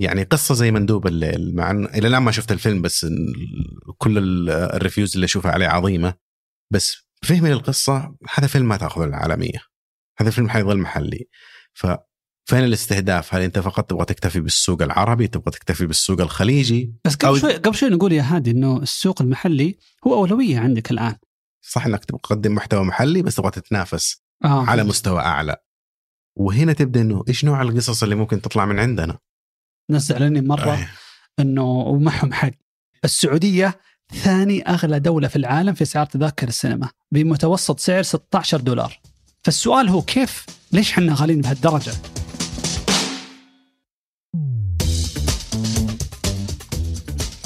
يعني قصة زي مندوب الليل مع ان إلى الآن ما شفت الفيلم بس كل الريفيوز اللي أشوفها عليه عظيمة بس فهمي للقصة هذا فيلم ما تاخذ العالمية هذا الفيلم حيظل محلي ف فين الاستهداف؟ هل أنت فقط تبغى تكتفي بالسوق العربي؟ تبغى تكتفي بالسوق الخليجي؟ بس قبل شوي قبل شوي نقول يا هادي إنه السوق المحلي هو أولوية عندك الآن. صح إنك تبغى تقدم محتوى محلي بس تبغى تتنافس آه. على مستوى أعلى. وهنا تبدأ إنه إيش نوع القصص اللي ممكن تطلع من عندنا؟ ناس زعلانين مرة. إنه ومعهم حق. السعودية ثاني أغلى دولة في العالم في اسعار تذاكر السينما بمتوسط سعر 16 دولار. فالسؤال هو كيف ليش إحنا غاليين بهالدرجة؟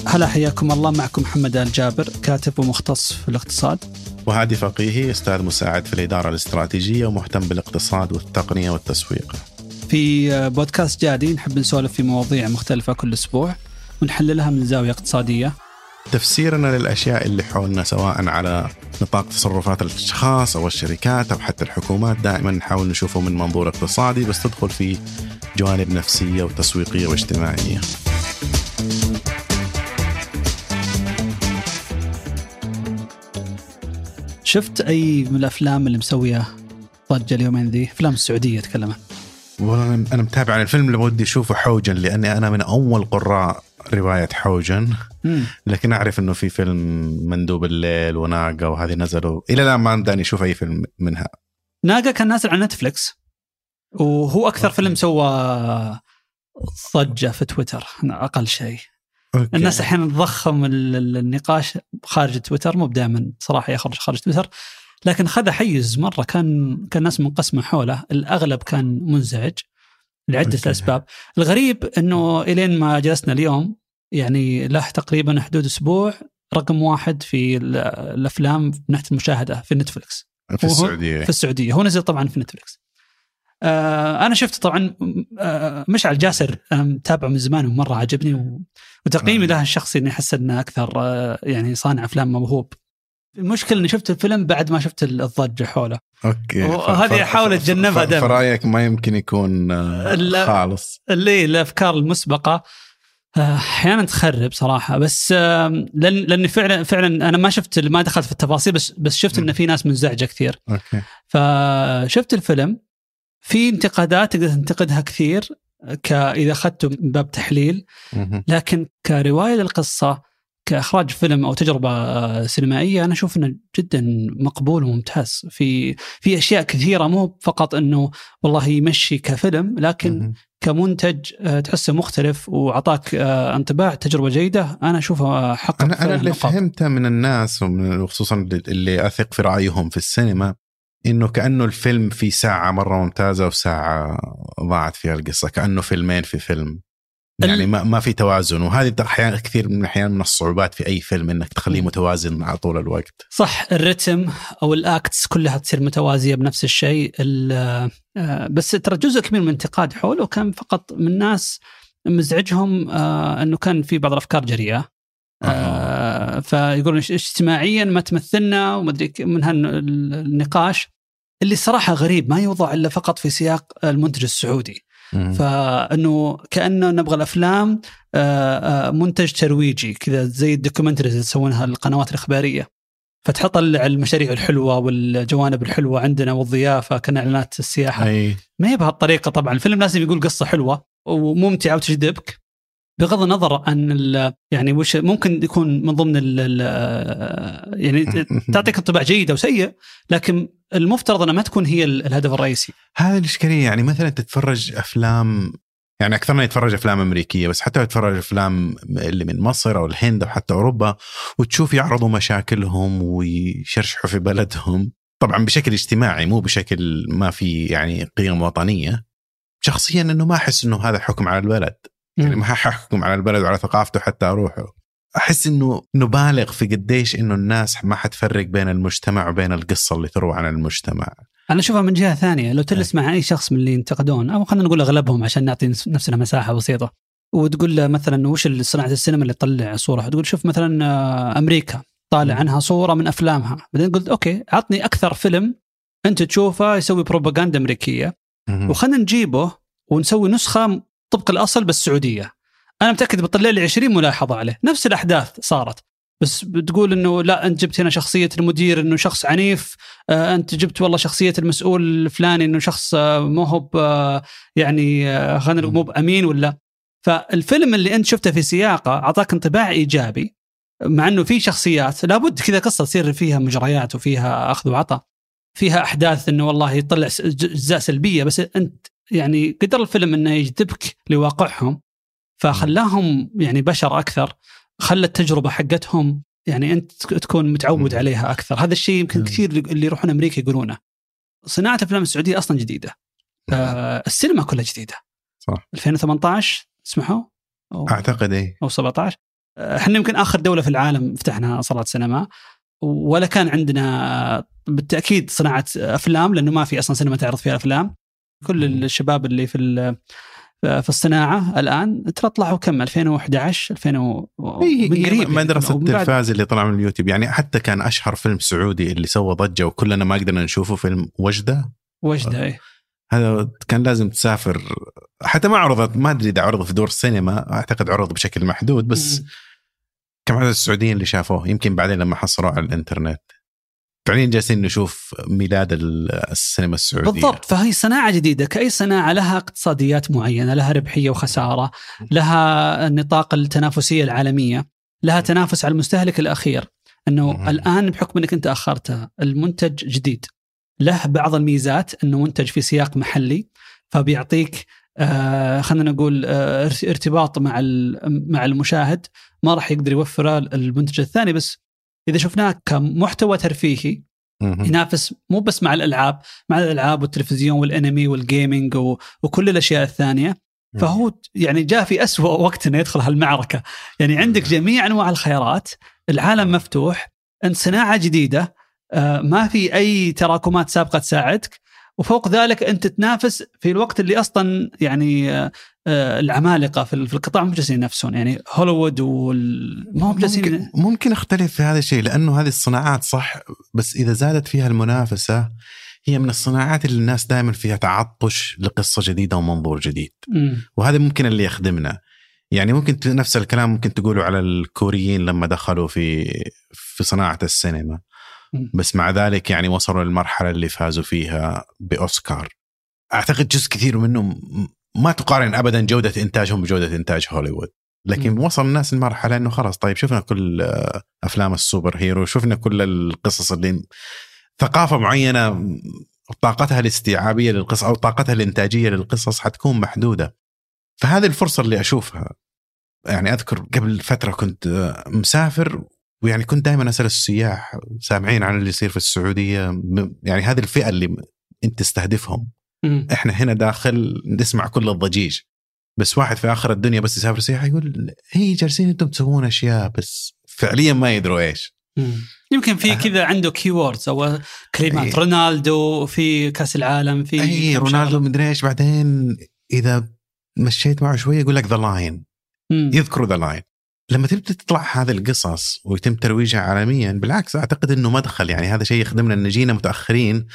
هلا حياكم الله معكم محمد آل جابر كاتب ومختص في الاقتصاد وهادي فقيهي أستاذ مساعد في الإدارة الاستراتيجية ومهتم بالاقتصاد والتقنية والتسويق. في بودكاست جادي نحب نسولف في مواضيع مختلفة كل أسبوع ونحللها من زاوية اقتصادية. تفسيرنا للأشياء اللي حولنا سواء على نطاق تصرفات الأشخاص أو الشركات أو حتى الحكومات دائما نحاول نشوفه من منظور اقتصادي بس تدخل في جوانب نفسية وتسويقية واجتماعية. شفت أي من الأفلام اللي مسوية ضجة اليومين ذي أفلام السعودية أتكلم والله أنا متابع عن الفيلم اللي ودي اشوفه حوجن لأني أنا من أول قراء رواية حوجن لكن أعرف إنه في فيلم مندوب الليل وناقة وهذه نزلوا. إلى الآن ما داني أشوف أي فيلم منها. ناقة كان نازل على نتفلكس وهو أكثر فيلم سوى ضجة في تويتر أقل شيء. okay. الناس أحيانا تضخم النقاش خارج تويتر مو دائما صراحة يخرج خارج تويتر. لكن خذ حيز مرة كان كان الناس منقسمة حوله. الأغلب كان منزعج لعدة. أسباب. الغريب إنه إلين ما جلسنا اليوم يعني له تقريبا حدود أسبوع رقم واحد في الأفلام من ناحيه المشاهدة في نتفلكس في السعودية. في السعودية. هو نزل طبعا في نتفلكس آه أنا شفت طبعا آه مشعل جاسر أنا متابعه من زمان ومرة عجبني وتقييمي له الشخصي إني أحس إنه أكثر آه يعني صانع أفلام موهوب. المشكلة إني شفت الفيلم بعد ما شفت الضجة حوله. okay. وهذه احاول اتجنبها دائما. فرأيك ما يمكن يكون آه، خالص. اللي الأفكار المسبقة. آه، أحيانا تخرب صراحة. بس لأن لاني فعلا فعلا أنا ما شفت ما دخلت في التفاصيل بس بس شفت إن في ناس منزعجه كثير. okay. فشفت الفيلم. في انتقادات تقدر تنتقدها كثير ك إذا أخذته من باب تحليل. لكن كرواية للقصة كإخراج فيلم أو تجربة آه، سينمائية أنا أشوف إنه جدا مقبول وممتاز. في في أشياء كثيرة مو فقط إنه والله يمشي كفيلم لكن كمنتج آه، تحسه مختلف وأعطاك آه، انطباع تجربة جيدة. أنا اشوفها حق أنا أنا اللي فهمته من الناس وخصوصا اللي أثق في رأيهم في السينما إنه كأنه الفيلم في ساعة مرة ممتازة وساعة ضاعت فيها القصة كأنه فيلمين في فيلم. يعني ما ما في توازن. وهذه أحيانا كثير من الأحيان من الصعوبات في أي فيلم إنك تخليه متوازن على طول الوقت. صح الرتم أو ال acts كلها تصير متوازية بنفس الشيء. آه، بس ترى جزء كبير من الانتقاد حوله كان فقط من ناس مزعجهم آه، إنه كان في بعض الأفكار جريئة. آه فيقولون اجتماعيا ما تمثلنا ومدري من هالنقاش اللي صراحة غريب ما يوضع إلا فقط في سياق المنتج السعودي. فإنه كأنه نبغى الأفلام آه، آه، منتج ترويجي كذا زي الدوكيومنتريز اللي يسوونها القنوات الإخبارية. فتحط المشاريع الحلوة والجوانب الحلوة عندنا والضيافة كاعلانات السياحة. أي. ما هي بهالطريقة طبعا. الفيلم لازم يقول قصة حلوة وممتعة وتجذبك بغض النظر عن يعني وش ممكن يكون من ضمن ال يعني تعطيك انطباع جيد أو سيء لكن المفترض أنها ما تكون هي الهدف الرئيسي. هذه الإشكالية يعني مثلا تتفرج أفلام يعني أكثرنا يتفرج أفلام أمريكية بس حتى يتفرج أفلام اللي من مصر أو الهند أو حتى أوروبا وتشوف يعرضوا مشاكلهم ويشرشحوا في بلدهم طبعا بشكل اجتماعي مو بشكل ما في يعني قيم وطنية شخصيا إنه ما أحس إنه هذا حكم على البلد يعني ما ححكم على البلد وعلى ثقافته حتى أروحه. أحس إنه نبالغ في قديش إنه الناس ما حتفرق بين المجتمع وبين القصة اللي تروى عن المجتمع. أنا أشوفها من جهة ثانية. لو تجلس مع أي شخص من اللي ينتقدون أو خلينا نقول أغلبهم عشان نعطي نفسنا مساحة بسيطة وتقول له مثلا وش صناعة السينما اللي تطلع صورة؟ تقول شوف مثلا آه، أمريكا طالع عنها صورة من أفلامها. بعدين قلت أوكي عطني أكثر فيلم أنت تشوفه يسوي بروباغندا أمريكية. وخلنا نجيبه ونسوي نسخة طبق الأصل بس سعوديه أنا متأكد بطلع لي 20 ملاحظة عليه. نفس الأحداث صارت. بس بتقول إنه لا أنت جبت هنا شخصية المدير إنه شخص عنيف آه أنت جبت والله شخصية المسؤول الفلاني إنه شخص آه مو هو آه يعني آه خلينا مو بأمين ولا فالفيلم اللي أنت شفته في سياقه أعطاك انطباع إيجابي مع إنه في شخصيات لابد كذا قصة تصير فيها مجريات وفيها أخذ وعطاء فيها أحداث إنه والله يطلع أجزاء سلبية بس أنت يعني قدر الفيلم إنه يجذبك لواقعهم فخلاهم يعني بشر أكثر خلى التجربة حقتهم يعني أنت تكون متعود عليها أكثر. هذا الشيء يمكن كثير اللي يروحون أمريكا يقولونه. صناعة الافلام السعودية أصلا جديدة. آه السينما كلها جديدة. صح. 2018 اسمحوا أعتقد اي أو 17 إحنا يمكن آخر دولة في العالم فتحنا صالات سينما ولا كان عندنا بالتأكيد صناعة أفلام لأنه ما في أصلا سينما تعرض فيها أفلام. كل الشباب اللي في في الصناعة الآن ترى طلعوا كم 2011 2000 من قريب مدرسه التلفاز اللي طلع من اليوتيوب. يعني حتى كان أشهر فيلم سعودي اللي سوى ضجة وكلنا ما قدرنا نشوفه فيلم وجدة. وجدة اي هذا كان لازم تسافر. حتى ما عرضت ما أدري إذا عرض في دور السينما أعتقد عرض بشكل محدود بس م. كم عدد السعوديين اللي شافوه؟ يمكن بعدين لما حصلوا على الإنترنت. فعليا جالسين نشوف ميلاد السينما السعودية. بالضبط. فهي صناعة جديدة. كأي صناعة لها اقتصاديات معينة لها ربحية وخسارة لها النطاق التنافسية العالمية لها تنافس على المستهلك الأخير. إنه مم. الآن بحكم إنك أنت أخرتها المنتج جديد. له بعض الميزات إنه منتج في سياق محلي فبيعطيك آه خلينا نقول آه ارتباط مع مع المشاهد. ما راح يقدر يوفره المنتج الثاني بس إذا شفناه كمحتوى ترفيهي ينافس مو بس مع الألعاب مع الألعاب والتلفزيون والأنمي والجيمنج وكل الأشياء الثانية. فهو يعني جاء في أسوأ وقت إنه يدخل هالمعركة. يعني عندك جميع أنواع الخيارات العالم مفتوح أنت صناعة جديدة آه، ما في أي تراكمات سابقة تساعدك. وفوق ذلك أنت تنافس في الوقت اللي أصلا يعني آه، آه، العمالقة في القطاع مو جالسين ينافسون. يعني هوليوود وال... ما هم جالسين ممكن, ممكن أختلف في هذا الشيء لأنه هذه الصناعات صح بس إذا زادت فيها المنافسة هي من الصناعات اللي الناس دائما فيها تعطش لقصة جديدة ومنظور جديد. م. وهذا ممكن اللي يخدمنا. يعني ممكن نفس الكلام ممكن تقوله على الكوريين لما دخلوا في في صناعة السينما. بس مع ذلك يعني وصلوا للمرحلة اللي فازوا فيها بأوسكار. أعتقد جزء كثير منهم ما تقارن ابدا جودة إنتاجهم بجودة إنتاج هوليوود. لكن م. وصل الناس لمرحلة إنه خلاص طيب شفنا كل أفلام السوبر هيرو شفنا كل القصص اللي ثقافة معينة طاقتها الاستيعابية للقصص أو طاقتها الإنتاجية للقصص حتكون محدودة. فهذه الفرصة اللي أشوفها. يعني أذكر قبل فترة كنت مسافر ويعني كنت دائما أسأل السياح سامعين عن اللي يصير في السعودية يعني هذه الفئة اللي أنت تستهدفهم. إحنا هنا داخل نسمع كل الضجيج. بس واحد في آخر الدنيا بس يسافر سياحه يقول هي جالسين أنتم تسوون أشياء بس فعليا ما يدروا إيش. يمكن في. كذا عنده keywords أو كلمات أيه. رونالدو في كأس العالم في اي رونالدو مدري إيش بعدين إذا مشيت معه شوية يقول لك The Line يذكروا The Line لما تبدا تطلع هذه القصص ويتم ترويجها عالميا بالعكس أعتقد إنه مدخل. يعني هذا شيء يخدمنا. إن جينا متأخرين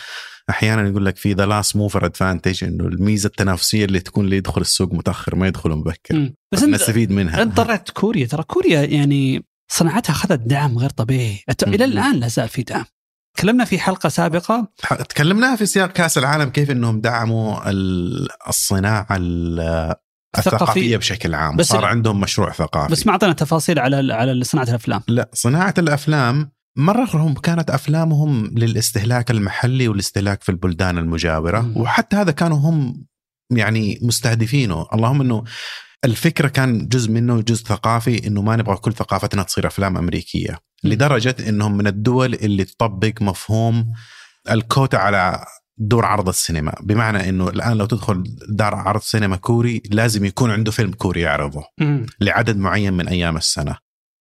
أحيانا يقول لك في the last mover advantage إنه الميزة التنافسية اللي تكون اللي يدخل السوق متأخر ما يدخل مبكر. بس نستفيد منها. أنت طلعت كوريا. ترى كوريا يعني صناعتها أخذت دعم غير طبيعي. إلى الآن لا زال في دعم. تكلمنا في حلقة سابقة. تكلمنا في سياق كأس العالم كيف إنهم دعموا الصناعة الثقافية بشكل عام بس صار عندهم مشروع ثقافي بس ما أعطينا تفاصيل على على صناعة الأفلام لا صناعة الأفلام مرة هم كانت أفلامهم للاستهلاك المحلي والاستهلاك في البلدان المجاورة م. وحتى هذا كانوا هم يعني مستهدفينه اللهم أنه الفكرة كان جزء منه جزء ثقافي أنه ما نبغى كل ثقافتنا تصير أفلام أمريكية م. لدرجة أنهم من الدول اللي تطبق مفهوم الكوتا على دور عرض السينما. بمعنى إنه الآن لو تدخل دار عرض سينما كوري لازم يكون عنده فيلم كوري يعرضه م. لعدد معين من أيام السنة.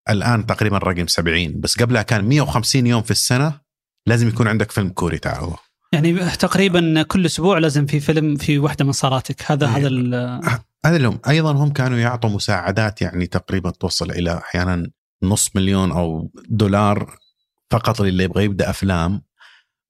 الآن تقريبا رقم 70 بس قبلها كان 150 يوم في السنة لازم يكون عندك فيلم كوري تعرضه. يعني تقريبا كل أسبوع لازم في فيلم في واحدة من صالاتك. هذا هذا هذا اللي هم أيضا هم كانوا يعطوا مساعدات يعني تقريبا توصل إلى أحيانا نص مليون أو دولار فقط للي يبغى يبدأ أفلام.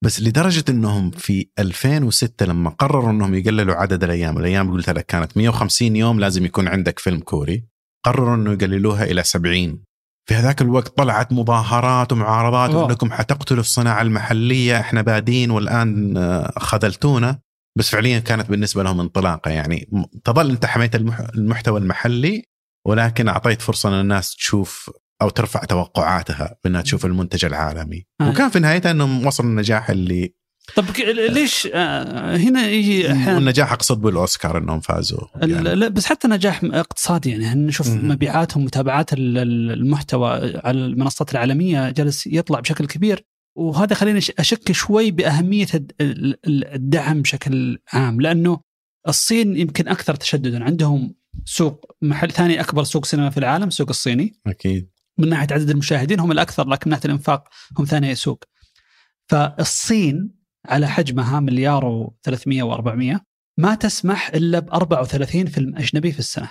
بس لدرجة إنهم في 2006 لما قرروا إنهم يقللوا عدد الأيام، الأيام قلت لك كانت 150 يوم لازم يكون عندك فيلم كوري قرروا إنه يقللوها إلى 70 في هذاك الوقت طلعت مظاهرات ومعارضات أوه. إنكم حتقتلوا الصناعة المحلية إحنا بادين والآن آه، خذلتونا بس فعليا كانت بالنسبة لهم انطلاقة يعني تظل أنت حميت المح- المحتوى المحلي ولكن أعطيت فرصة للناس تشوف أو ترفع توقعاتها بأنها تشوف المنتج العالمي آه. وكان في نهايتها إنهم وصلوا النجاح اللي طب ليش آه، هنا يجي أحيانا والنجاح أقصد بالأوسكار إنهم فازوا يعني. لا بس حتى نجاح اقتصادي يعني نشوف. مبيعاتهم متابعات ال- ال- المحتوى على المنصات العالمية جالس يطلع بشكل كبير وهذا خليني أشك شوي بأهمية الد- ال- ال- الدعم بشكل عام لأنه الصين يمكن أكثر تشددا عندهم سوق محل ثاني أكبر سوق سينما في العالم السوق الصيني أكيد من ناحية عدد المشاهدين هم الأكثر لكن من ناحية الإنفاق هم ثاني سوق. فالصين على حجمها مليار و300 و400 ما تسمح إلا ب 34 فيلم أجنبي في السنة.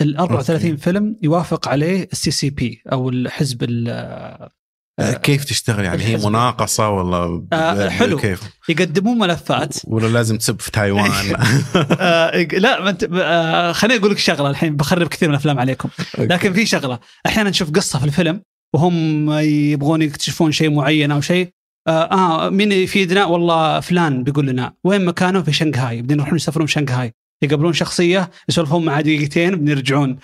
ال 34 okay. فيلم يوافق عليه ال CCP أو الحزب ال- كيف تشتغل؟ يعني هي. مناقصة ولا ب- آه، حلو. كيف؟ يقدمون ملفات. ولا لازم تسب في تايوان؟ آه لا ما انت آه خليني أقول لك شغلة الحين بخرب كثير من الأفلام عليكم. لكن في شغلة. أحيانا نشوف قصة في الفيلم وهم يبغون يكتشفون شيء معين أو شيء. آه, آه مين يفيدنا والله فلان بيقول لنا وين مكانه؟ في شنغهاي. بدين يروحون يسافرون شنغهاي. يقابلون شخصية يسولفون معها دقيقتين بدين يرجعون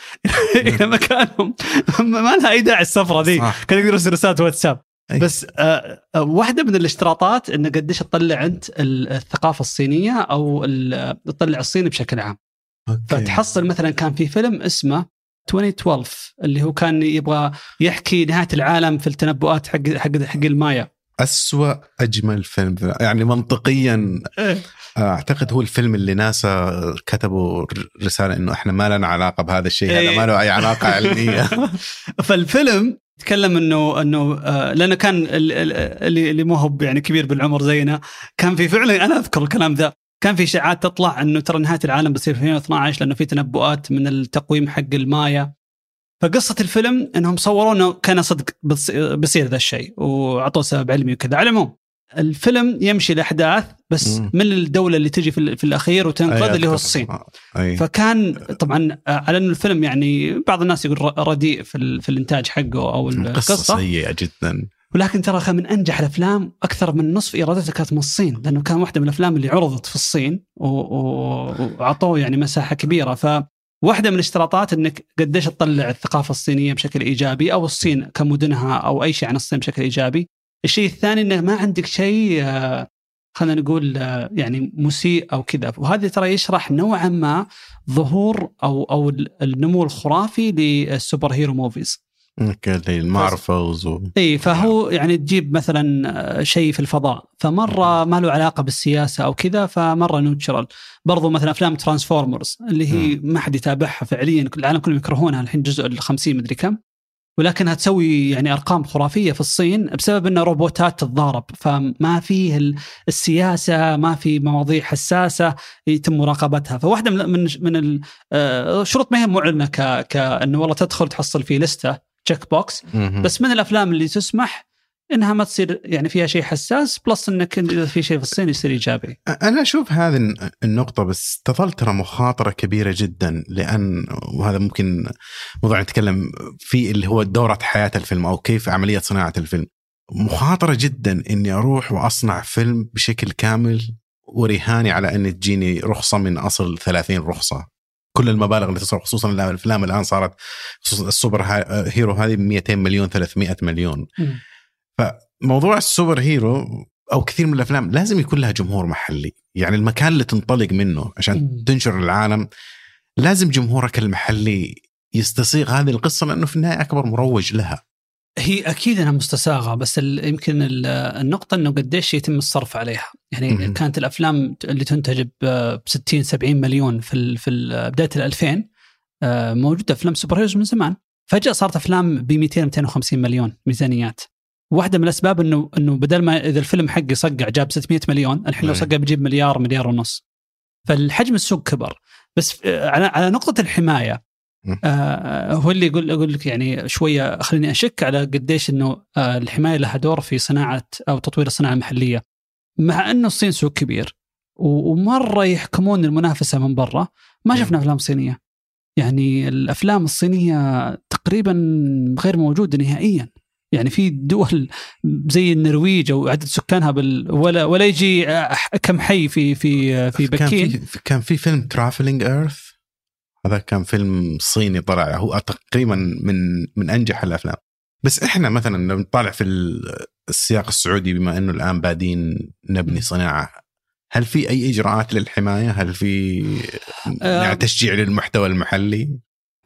إلى مكانهم. ما لها أي داعي السفرة ذي. صح. كانوا يقدروا يرسلوا رسالة واتساب. أي. بس آه آه، واحدة من الاشتراطات انه قديش تطلع أنت ال- الثقافة الصينية أو تطلع الصين بشكل عام. أوكي. فتحصل مثلا كان في فيلم اسمه 2012 اللي هو كان يبغى يحكي نهاية العالم في التنبؤات حق حق حق المايا. أسوأ أجمل فيلم. يعني منطقيا أعتقد هو الفيلم اللي ناسا كتبوا ر- رسالة إنه إحنا ما لنا علاقة بهذا الشيء هذا إيه. ما له أي علاقة علمية. فالفيلم تكلم إنه إنه آه، لأنه كان ال- ال- اللي اللي مو هو يعني كبير بالعمر زينا كان في فعلا أنا أذكر الكلام ذا كان في إشاعات تطلع إنه ترى نهاية العالم بتصير في 2012 لأنه في تنبؤات من التقويم حق المايا. فقصة الفيلم إنهم صوروا إنه كان صدق بيصير ذا الشيء وأعطوه سبب علمي وكذا. على العموم الفيلم يمشي الاحداث بس مم. من الدولة اللي تجي في, ال- في الأخير وتنقذ اللي هو. الصين أي. فكان طبعا آه، على انه الفيلم يعني بعض الناس يقول رديء في, في الإنتاج حقه أو القصة سيئة جدا ولكن ترى من أنجح الأفلام أكثر من نصف إيراداتها كانت من الصين لأنه كان واحدة من الأفلام اللي عرضت في الصين و- و- وعطوه يعني مساحة كبيرة ف واحدة من الاشتراطات إنك قديش تطلع الثقافة الصينية بشكل إيجابي أو الصين كمدنها أو أي شيء عن الصين بشكل إيجابي. الشيء الثاني إنه ما عندك شيء آه، خلينا نقول آه، يعني مسيء أو كذا. وهذا ترى يشرح نوعا ما ظهور أو أو النمو الخرافي لل superhero movies. okay اللي ال Marvels و... إي فهو يعني تجيب مثلا آه، شيء في الفضاء فمرة ما له علاقة بالسياسة أو كذا فمرة neutral برضو مثلا أفلام Transformers اللي هي ما حد يتابعها فعليا العالم كلهم يكرهونها الحين جزء ال 50 مدري كم. ولكنها تسوي يعني أرقام خرافية في الصين بسبب إن روبوتات تتضارب. فما فيه ال- السياسة ما في مواضيع حساسة يتم مراقبتها. فواحدة من من من ال- آه، ما هي معلنة ك كانه والله تدخل تحصل في لستة check box. بس من الأفلام اللي تسمح إنها ما تصير يعني فيها شيء حساس plus إنك إذا في شيء في الصين يصير إيجابي. أنا أشوف هذه الن- النقطة بس تظل ترى مخاطرة كبيرة جدا لأن وهذا ممكن موضوع نتكلم فيه اللي هو دورة حياة الفيلم أو كيف عملية صناعة الفيلم. مخاطرة جدا إني أروح وأصنع فيلم بشكل كامل ورهاني على أن تجيني رخصة من أصل 30 رخصة. كل المبالغ اللي تصرف خصوصا الأفلام الآن صارت خصوصا السوبر هيرو هذه 200 مليون 300 مليون موضوع ال superhero أو كثير من الأفلام لازم يكون لها جمهور محلي يعني المكان اللي تنطلق منه عشان مم. تنشر العالم لازم جمهورك المحلي يستسيغ هذه القصة لأنه في النهاية أكبر مروج لها هي أكيد أنها مستساغه بس يمكن ال- النقطة إنه قديش يتم الصرف عليها، يعني مهم. كانت الأفلام اللي تنتج ب 60 70 مليون في في بداية ال 2000 آه، موجودة أفلام superheroes من زمان، فجأة صارت أفلام ب 200 250 مليون ميزانيات. واحدة من الأسباب انه إنه بدل ما إذا الفيلم حقي صقع جاب 600 مليون، الحين لو. صقع بيجيب مليار مليار ونص. فالحجم السوق كبر، بس آه، على على نقطة الحماية مم. آه، هو اللي يقول أقول لك يعني شوية خليني أشك على قديش إنه آه، الحماية لها دور في صناعة أو تطوير الصناعة المحلية. مع إنه الصين سوق كبير ومرة يحكمون المنافسة من برا ما. شفنا أفلام صينية. يعني الأفلام الصينية تقريبا غير موجودة نهائيا يعني في دول زي النرويج أو عدد سكانها بال ولا ولا يجي كم حي في في في بكين كان في كان في فيلم Travelling Earth هذا كان فيلم صيني طلع هو تقريبا من من أنجح الأفلام بس إحنا مثلا لو نطالع في السياق السعودي بما إنه الآن بادين نبني صناعة هل في أي إجراءات للحماية؟ هل في يعني تشجيع للمحتوى المحلي؟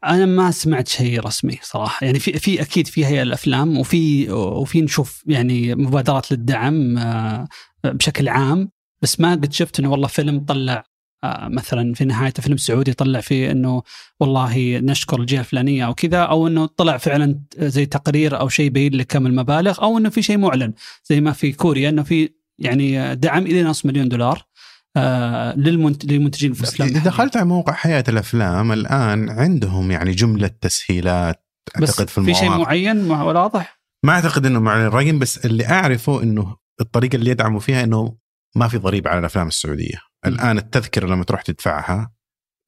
أنا ما سمعت شيء رسمي صراحة. يعني في في أكيد في هيئه الأفلام وفي وفي نشوف يعني مبادرات للدعم بشكل عام. بس ما قد شفت إنه والله فيلم طلع مثلا في نهايته فيلم سعودي طلع فيه إنه والله نشكر الجهة الفلانية أو كذا أو إنه طلع فعلا زي تقرير أو شيء يبين لك كم المبالغ أو إنه في شيء معلن. زي ما في كوريا إنه في يعني دعم إلى نص مليون دولار. آه للمنتجين في الافلام إذا دخلت على موقع حياة الأفلام الآن عندهم يعني جملة تسهيلات أعتقد في المواقع في شيء معين واضح؟ ما أعتقد إنه معلن رقم بس اللي أعرفه إنه الطريقة اللي يدعموا فيها إنه ما في ضريبة على الأفلام السعودية. الآن التذكرة لما تروح تدفعها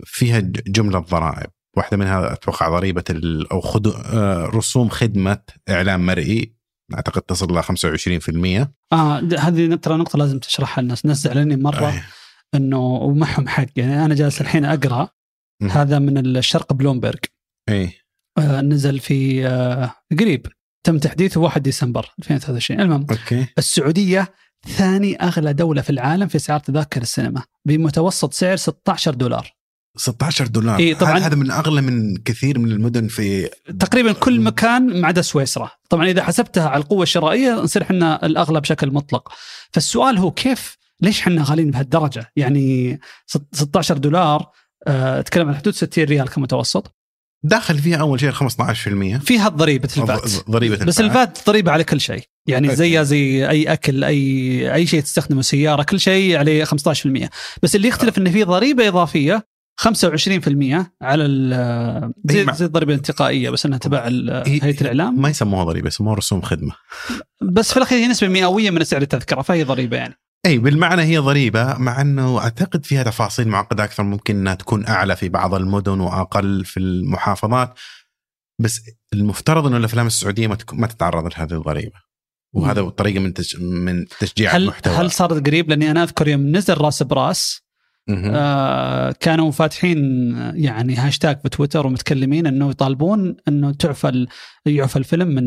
فيها جملة ضرائب. واحدة منها أتوقع ضريبة أو خذوا آه، رسوم خدمة إعلام مرئي. أعتقد تصل إلى 25% آه هذه ترى نقطة لازم تشرحها للناس الناس زعلانين مرة أيه. إنه ومعهم حق. يعني أنا جالس الحين أقرأ. هذا من الشرق بلومبرج أي. آه نزل في آه قريب. تم تحديثه 1 ديسمبر 2023 المهم okay. السعودية ثاني أغلى دولة في العالم في اسعار تذاكر السينما بمتوسط سعر 16 دولار. 16 دولار. إيه طبعا. هذا من أغلى من كثير من المدن في تقريبا كل مكان ما عدا سويسرا. طبعا إذا حسبتها على القوة الشرائية نصير إحنا الأغلى بشكل مطلق. فالسؤال هو كيف ليش إحنا غاليين بهالدرجة؟ يعني 16 دولار أه تكلم عن حدود 60 ريال كمتوسط. داخل فيها أول شيء 15% فيها ضريبة الفات ضريبة بس الفات ضريبة على كل شيء. يعني زيها زي أي أكل اي أي شيء تستخدمه سيارة كل شيء عليه 15% بس اللي يختلف إنه في ضريبة إضافية 25% على زي, زي الضريبة الانتقائية بس إنها تبع هيئة الإعلام. ما يسموها ضريبة يسموها رسوم خدمة. بس في الأخير هي نسبة مئوية من سعر التذكرة فهي ضريبة يعني. اي بالمعنى هي ضريبة مع إنه أعتقد فيها تفاصيل معقدة أكثر ممكن إنها تكون أعلى في بعض المدن وأقل في المحافظات. بس المفترض إنه الأفلام السعودية ما تتعرض لهذه الضريبة. وهذا طريقة من من تشجيع هل المحتوى. هل صارت قريب؟ لأني أنا أذكر يوم نزل رأس براس آه كانوا فاتحين يعني هاشتاج في تويتر ومتكلمين إنه يطالبون إنه تعفى يعفى الفيلم من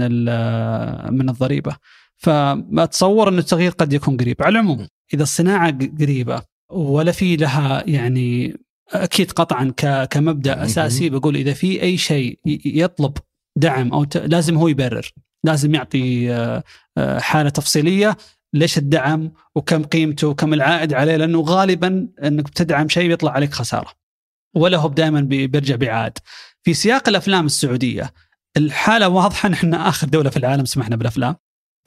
من الضريبة. فأتصور إنه التغيير قد يكون قريب. على العموم إذا الصناعة قريبة ولا في لها يعني أكيد قطعا كمبدأ أساسي بقول إذا في أي شيء يطلب دعم أو لازم هو يبرر. لازم يعطي آه، آه، حالة تفصيلية ليش الدعم وكم قيمته وكم العائد عليه؟ لأنه غالبا إنك بتدعم شيء بيطلع عليك خسارة. ولا هو دائما بيرجع بعائد. في سياق الأفلام السعودية الحالة واضحة نحن آخر دولة في العالم سمحنا بالأفلام.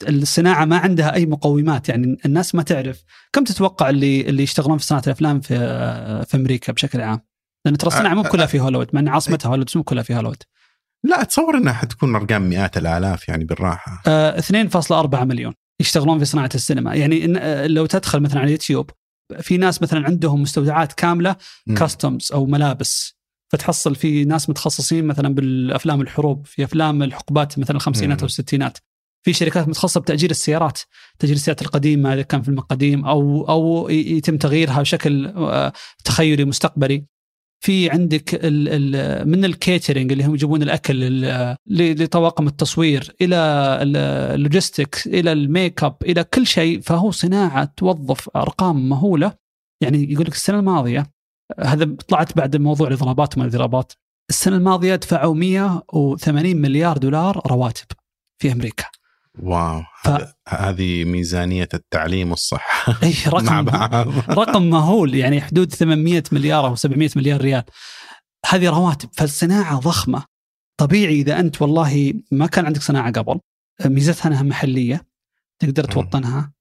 الصناعة ما عندها أي مقومات يعني الناس ما تعرف. كم تتوقع اللي اللي يشتغلون في صناعة الأفلام في في أمريكا بشكل عام؟ لأن ترى الصناعه مو كلها في هوليوود مع إن عاصمتها هوليوود مو كلها في هوليوود. لا اتصور إنها حتكون أرقام مئات الآلاف يعني بالراحة. آه 2.4 مليون. يشتغلون في صناعة السينما. يعني آه، لو تدخل مثلا على اليوتيوب في ناس مثلا عندهم مستودعات كاملة كاستمز أو ملابس. فتحصل في ناس متخصصين مثلا بالأفلام الحروب في أفلام الحقبات مثلا الخمسينات أو الستينات. في شركات متخصصة بتأجير السيارات تأجير السيارات القديمة إذا كان فيلم قديم أو أو يتم تغييرها بشكل آه، تخيلي مستقبلي. في عندك ال ال من ال catering اللي هم يجيبون الأكل لطواقم التصوير إلى ال logistics إلى الميك اب إلى كل شيء فهو صناعة توظف أرقام مهولة. يعني يقول لك السنة الماضية هذا طلعت بعد موضوع الإضرابات وما الإضرابات. السنة الماضية دفعوا 180 مليار دولار رواتب في أمريكا. wow. ف... هذه ميزانية التعليم والصحة اي رقم مع بعض. رقم مهول يعني حدود 800 مليار أو 700 مليار ريال. هذه رواتب فالصناعة ضخمة. طبيعي إذا أنت والله ما كان عندك صناعة قبل ميزتها أنها محلية تقدر توطنها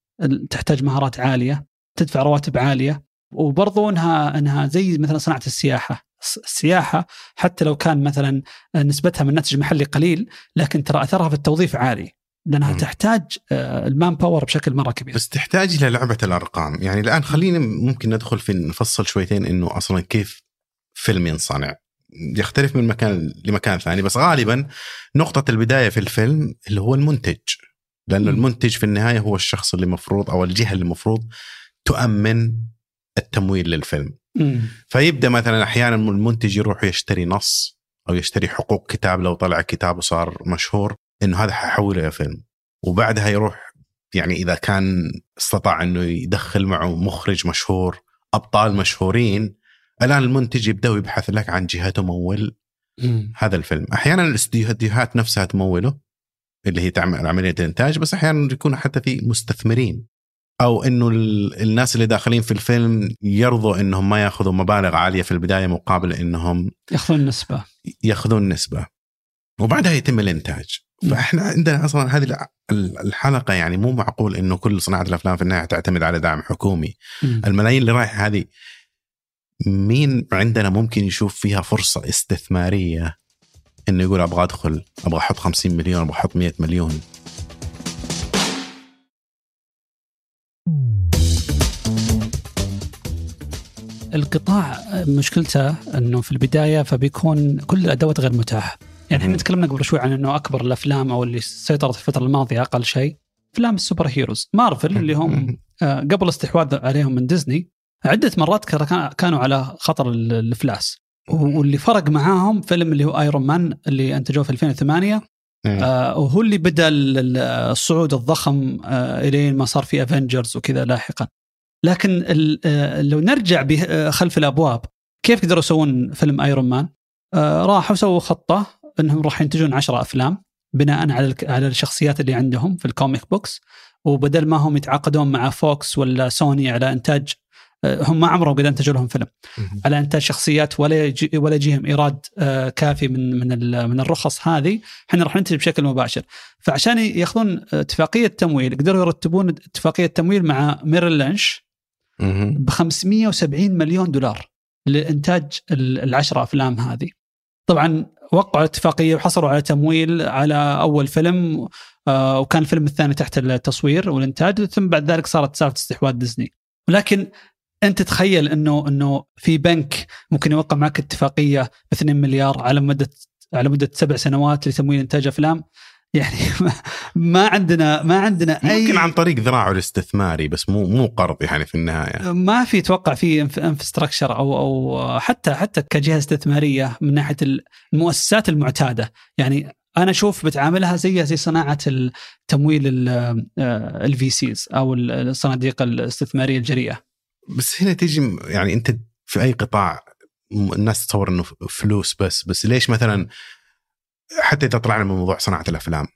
تحتاج مهارات عالية تدفع رواتب عالية وبرضو انها أنها زي مثلا صناعة السياحة. السياحة حتى لو كان مثلا نسبتها من ناتج محلي قليل لكن ترى أثرها في التوظيف عالي. لأنها م. تحتاج آه، المان باور بشكل مرة كبير بس تحتاج إلى لعبة الأرقام يعني الآن خلينا ممكن ندخل في نفصل شويتين إنه أصلا كيف فيلم ينصنع يختلف من مكان لمكان ثاني بس غالبا نقطة البداية في الفيلم اللي هو المنتج لأنه. المنتج في النهاية هو الشخص اللي المفروض أو الجهة اللي المفروض تؤمن التمويل للفيلم مم. فيبدأ مثلا أحيانا المنتج يروح يشتري نص أو يشتري حقوق كتاب لو طلع كتاب وصار مشهور إنه هذا ححوله إلى فيلم. وبعدها يروح يعني إذا كان استطاع إنه يدخل معه مخرج مشهور أبطال مشهورين الآن المنتج يبدأ يبحث لك عن جهة تمول. هذا الفيلم. أحيانا الاستديوهات نفسها تموله اللي هي تعمل عملية الإنتاج بس أحيانا يكون حتى في مستثمرين. أو إنه ال- الناس اللي داخلين في الفيلم يرضوا إنهم ما يأخذوا مبالغ عالية في البداية مقابل إنهم يأخذون نسبة. يأخذون نسبة. وبعدها يتم الإنتاج. فإحنا عندنا أصلا هذه الحلقة يعني مو معقول إنه كل صناعة الأفلام في النهاية تعتمد على دعم حكومي مم. الملايين اللي رايحة هذه مين عندنا ممكن يشوف فيها فرصة استثمارية إنه يقول أبغى أدخل أبغى أحط 50 مليون أبغى أحط 100 مليون القطاع مشكلته إنه في البداية فبيكون كل الأدوات غير متاحة. يعني إحنا. تكلمنا قبل شوي عن إنه أكبر الأفلام أو اللي سيطرت في الفترة الماضية أقل شيء افلام ال superheroes، Marvel اللي هم آه، قبل الاستحواذ عليهم من ديزني عدة مرات كان- كانوا على خطر ال- الافلاس. واللي فرق معاهم فيلم اللي هو Iron Man اللي أنتجوه في 2008 مم. آه وهو اللي بدأ ال- ال- الصعود الضخم آه إلين ما صار في Avengers وكذا لاحقا لكن آه لو نرجع خلف الأبواب كيف قدروا يسوون فيلم Iron Man؟ آه راحوا سووا خطة إنهم راح ينتجون 10 أفلام بناء على على الشخصيات اللي عندهم في ال comic books وبدل ما هم يتعاقدون مع فوكس ولا سوني على إنتاج آه، هم ما عمرهم قد أنتجوا لهم فيلم. على إنتاج شخصيات ولا يجي ولا يجيهم إيراد آه، كافي من من من الرخص هذه إحنا راح ننتج بشكل مباشر فعشان يأخذون اتفاقية تمويل قدروا يرتبون اتفاقية تمويل مع ميريل لينش. ب 570 مليون دولار لإنتاج ال- العشرة أفلام هذه طبعا وقعوا اتفاقيه وحصلوا على تمويل على أول فيلم آه، وكان الفيلم الثاني تحت التصوير والإنتاج ثم بعد ذلك صارت سالفة استحواذ ديزني. ولكن أنت تخيل إنه إنه في بنك ممكن يوقع معك اتفاقية ب 2 مليار على مدة على مدة سبع سنوات لتمويل إنتاج أفلام. يعني ما, ما عندنا ما عندنا اي ممكن عن طريق ذراعه الاستثماري بس مو مو قرض يعني في النهاية. ما في توقع في infrastructure أو أو حتى حتى كجهة استثمارية من ناحية المؤسسات المعتادة. يعني أنا أشوف بتعاملها زي زي صناعة التمويل ال VCs أو الصناديق الاستثمارية الجريئة. بس هنا تيجي يعني أنت في أي قطاع الناس تتصور إنه فلوس بس. بس ليش مثلا حتى إذا طلعنا من موضوع صناعة الأفلام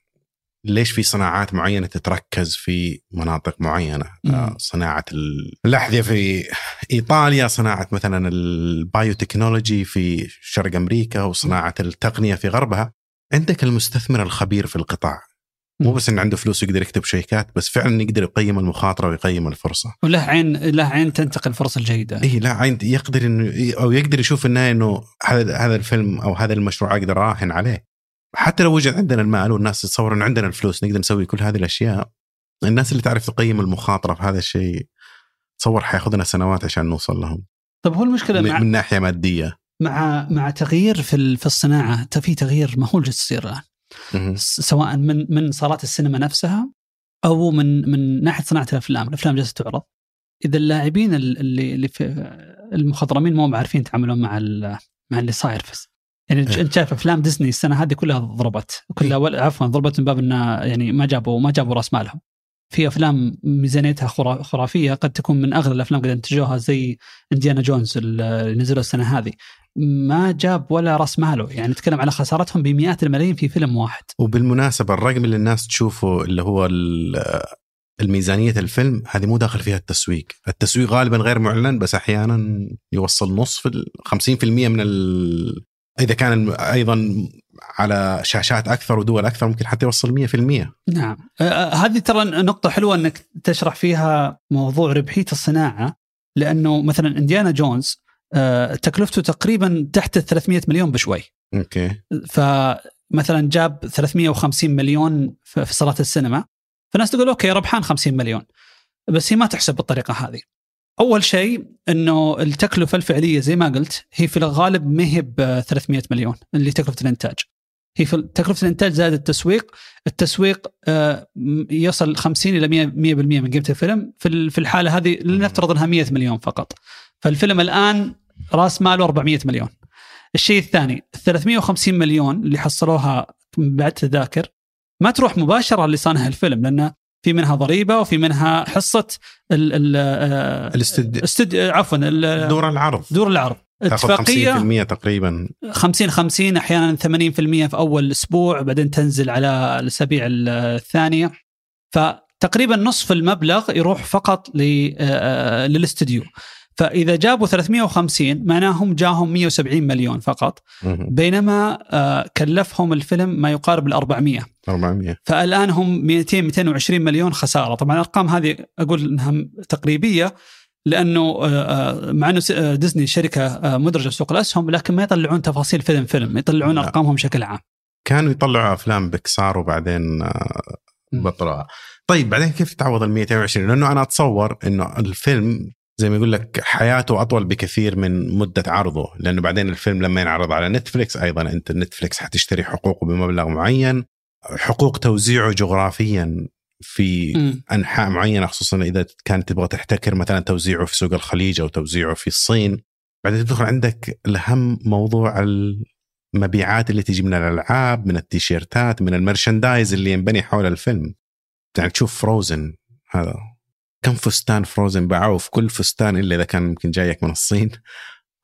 ليش في صناعات معينة تتركز في مناطق معينة؟ مم. آه، صناعة ال- الأحذية في إيطاليا صناعة مثلا البايوتكنولوجي في شرق أمريكا وصناعة التقنية في غربها. عندك المستثمر الخبير في القطاع. مو مم. بس إنه عنده فلوس يقدر يكتب شيكات بس فعلا يقدر يقيم المخاطرة ويقيم الفرصة. وله عين له عين تنتقل الفرص الجيدة. اي لا عند يقدر انه أو يقدر يشوف النهايه إنه هذا هذا الفيلم أو هذا المشروع أقدر أراهن عليه. حتى لو وجد عندنا المال والناس تتصور إنه عندنا الفلوس نقدر نسوي كل هذه الأشياء. الناس اللي تعرف تقيم المخاطرة في هذا الشيء تصور حياخذنا سنوات عشان نوصل لهم. طب هو المشكلة من, مع من ناحية مادية. مع مع تغيير في في الصناعة في تغيير مهول جالس يصير الآن. سواء من من صالات السينما نفسها أو من من ناحية صناعة الأفلام، الأفلام جالسة تعرض. إذا اللاعبين ال- اللي اللي في المخضرمين مو عارفين يتعاملون مع مع اللي صاير في يعني إيه. انت شايف افلام ديزني السنة هذه كلها ضربت كلها ولا- عفوا ضربت من باب إنه يعني ما جابوا ما جابوا رأس مالهم. في أفلام ميزانيتها خرا- خرافية قد تكون من أغلى الأفلام قد انتجوها زي إنديانا جونز اللي نزلوا السنة هذه. ما جاب ولا رأس ماله يعني نتكلم على خسارتهم بمئات الملايين في فيلم واحد وبالمناسبة الرقم اللي الناس تشوفه اللي هو ال- الميزانية الفيلم هذه مو داخل فيها التسويق، التسويق غالبا غير معلن بس أحيانا يوصل نصف ال 50% من إذا كان أيضا على شاشات أكثر ودول أكثر ممكن حتى يوصل 100% نعم. آه، آه، هذه ترى نقطة حلوة إنك تشرح فيها موضوع ربحية الصناعة لأنه مثلا إنديانا جونز آه، تكلفته تقريبا تحت ال 300 مليون بشوي. أوكي. فمثلا جاب 350 مليون في صالات السينما. فالناس تقول أوكي ربحان 50 مليون. بس هي ما تحسب بالطريقة هذه. أول شيء إنه التكلفة الفعلية زي ما قلت هي في الغالب ما هي ب 300 مليون اللي تكلفة الإنتاج. هي في تكلفة الإنتاج زائد التسويق، التسويق آه، يصل 50 إلى 100% من قيمة الفيلم، في الحالة هذه لنفترض إنها 100 مليون فقط. فالفيلم الآن راس ماله 400 مليون. الشيء الثاني ال 350 مليون اللي حصلوها بعد تذاكر ما تروح مباشرة لصانع الفيلم لأن في منها ضريبة وفي منها حصة ال ال الاستد... استد... عفوا دور العرض. دور العرض. اتفاقية. 50% تقريبا. 50 50 أحيانا 80% في أول أسبوع بعدين تنزل على الأسابيع الثانية. فتقريبا نصف المبلغ يروح فقط للاستديو. فإذا جابوا 350 معناهم جاهم 170 مليون فقط. بينما آه، كلفهم الفيلم ما يقارب ال 400 400 فالآن هم 200 220 مليون خسارة. طبعا الأرقام هذه أقول إنها تقريبية لأنه آه، آه، مع إنه ديزني شركة مدرجة في سوق الأسهم لكن ما يطلعون تفاصيل فيلم فيلم يطلعون لا. أرقامهم بشكل عام. كانوا يطلعوا أفلام بكسار وبعدين بطلوها طيب بعدين كيف تعوض ال 220 لأنه أنا أتصور إنه الفيلم زي ما يقول لك حياته أطول بكثير من مدة عرضه لأنه بعدين الفيلم لما ينعرض على نتفلكس أيضا أنت نتفلكس حتشتري حقوقه بمبلغ معين حقوق توزيعه جغرافيا في م. أنحاء معينة خصوصا إذا كانت تبغى تحتكر مثلا توزيعه في سوق الخليج أو توزيعه في الصين. بعدين تدخل عندك الأهم موضوع المبيعات اللي تجي من الألعاب من التيشيرتات من المرشندايز اللي ينبني حول الفيلم. يعني تشوف فروزن هذا. كم فستان فروزن باعوه في كل فستان إلا إذا كان يمكن جايك من الصين.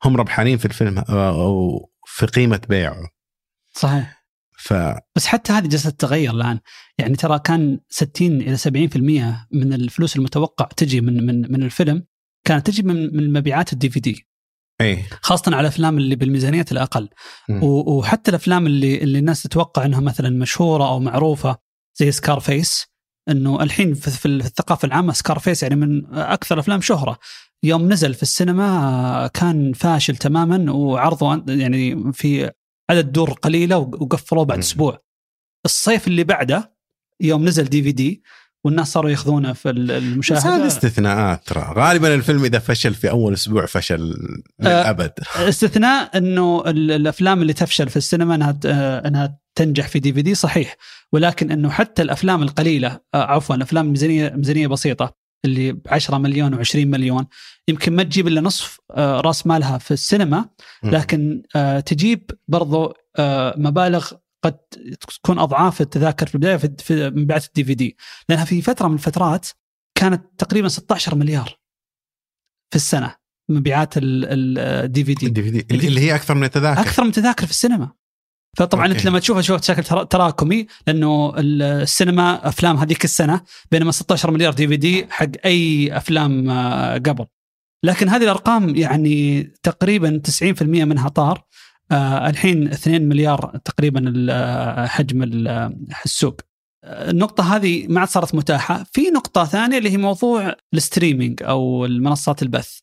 هم ربحانين في الفيلم أو في قيمة بيعه. صحيح. ف... بس حتى هذه جالسه تتغير الآن. يعني ترى كان 60 إلى 70% من الفلوس المتوقع تجي من من من الفيلم كانت تجي من من مبيعات ال DVD اي خاصة على الأفلام اللي بالميزانيات الأقل. وحتى الأفلام اللي اللي الناس تتوقع إنها مثلا مشهورة أو معروفة زي سكارفيس إنه الحين في الثقافة العامة سكارفيس يعني من أكثر الافلام شهرة. يوم نزل في السينما كان فاشل تماما وعرضه يعني في عدد دور قليلة وقفلوه بعد أسبوع. الصيف اللي بعده يوم نزل دي في دي والناس صاروا ياخذونه في المشاهده بس هذه استثناءات ترى. غالبا الفيلم إذا فشل في أول أسبوع فشل للأبد. آه استثناء إنه الأفلام اللي تفشل في السينما إنها آه إنها تنجح في دي في دي صحيح ولكن إنه حتى الأفلام القليلة آه عفوا الافلام ميزانية ميزانية بسيطة اللي ب 10 مليون و20 مليون يمكن ما تجيب إلا نصف آه رأس مالها في السينما لكن آه تجيب برضو مبالغ قد تكون أضعاف التذاكر في البداية في مبيعات ال DVD. لأنها في فترة من الفترات كانت تقريبا 16 مليار في السنة مبيعات ال DVD. ال DVD اللي هي أكثر من التذاكر. أكثر من التذاكر في السينما. فطبعا أوكي. أنت لما تشوفها شوف بشكل تراكمي لأنه السينما أفلام هذيك السنة بينما 16 مليار DVD حق أي أفلام آه، قبل لكن هذه الأرقام يعني تقريبا 90% منها طار آه الحين 2 مليار تقريبا آه، حجم السوق النقطة هذه ما عاد صارت متاحة، في نقطة ثانية اللي هي موضوع الستريمينج أو المنصات البث.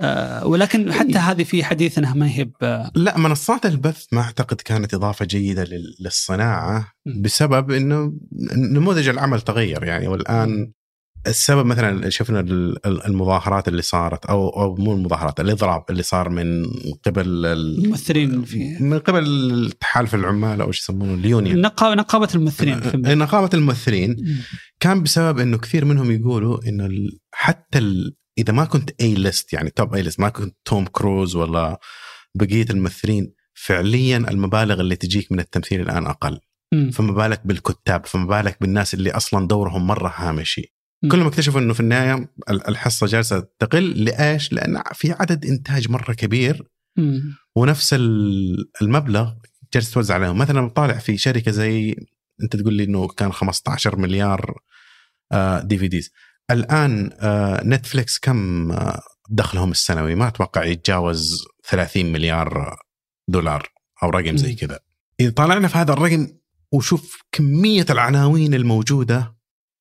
آه ولكن حتى إيه. هذه في حديث انها ما هي لا منصات البث ما أعتقد كانت إضافة جيدة للصناعة بسبب إنه نموذج العمل تغير. يعني والآن السبب مثلا شفنا المظاهرات اللي صارت أو أو مو المظاهرات الإضراب اللي صار من قبل الممثلين في من قبل تحالف العمال أو إيش يسمونه اليونيون. نقابه نقابة الممثلين في نقابة الممثلين كان بسبب إنه كثير منهم يقولوا إنه حتى إذا ما كنت اي ليست يعني توب اي ليست ما كنت توم كروز ولا بقية الممثلين فعليا المبالغ اللي تجيك من التمثيل الآن أقل. فما بالك بالكتاب فما بالك بالناس اللي أصلا دورهم مرة هامشي. كلهم اكتشفوا إنه في النهاية الحصة جالسة تقل. لإيش؟ لأن في عدد إنتاج مرة كبير. ونفس المبلغ جالس توزع عليهم. مثلا طالع في شركة زي أنت تقول لي إنه كان 15 مليار DVDs الآن نتفليكس كم دخلهم السنوي؟ ما أتوقع يتجاوز 30 مليار دولار أو رقم زي كذا. إذا طالعنا في هذا الرقم وشوف كمية العناوين الموجودة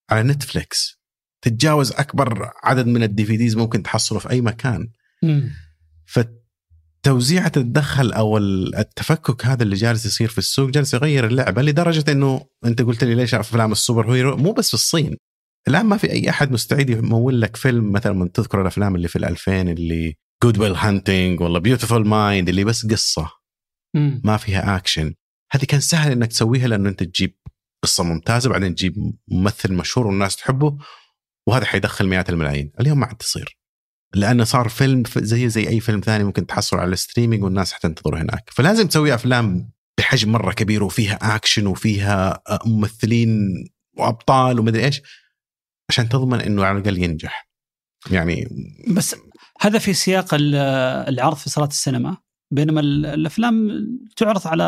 على نتفليكس تتجاوز أكبر عدد من ال DVDs ممكن تحصله في أي مكان. فتوزيعة تتدخل أو التفكك هذا اللي جالس يصير في السوق جالس يغير اللعبة لدرجة إنه أنت قلت لي ليش أفلام ال superhero مو بس في الصين. الآن ما في أي أحد مستعد يمول لك فيلم مثلا من تذكر الأفلام اللي في ال2000 اللي Good Will Hunting ولا Beautiful Mind اللي بس قصة. مم. ما فيها اكشن هذه كان سهل إنك تسويها لأنه أنت تجيب قصة ممتازة بعدين تجيب ممثل مشهور والناس تحبه وهذا حيدخل مئات الملايين. اليوم ما عاد تصير. لأنه صار فيلم زي زي أي فيلم ثاني ممكن تحصله على ال streaming والناس حتنتظره هناك. فلازم تسوي أفلام بحجم مرة كبير وفيها اكشن وفيها آه، ممثلين وأبطال ومدري إيش. عشان تضمن إنه على الأقل ينجح. يعني بس هذا في سياق ال- العرض في صالات السينما بينما ال- الأفلام تعرض على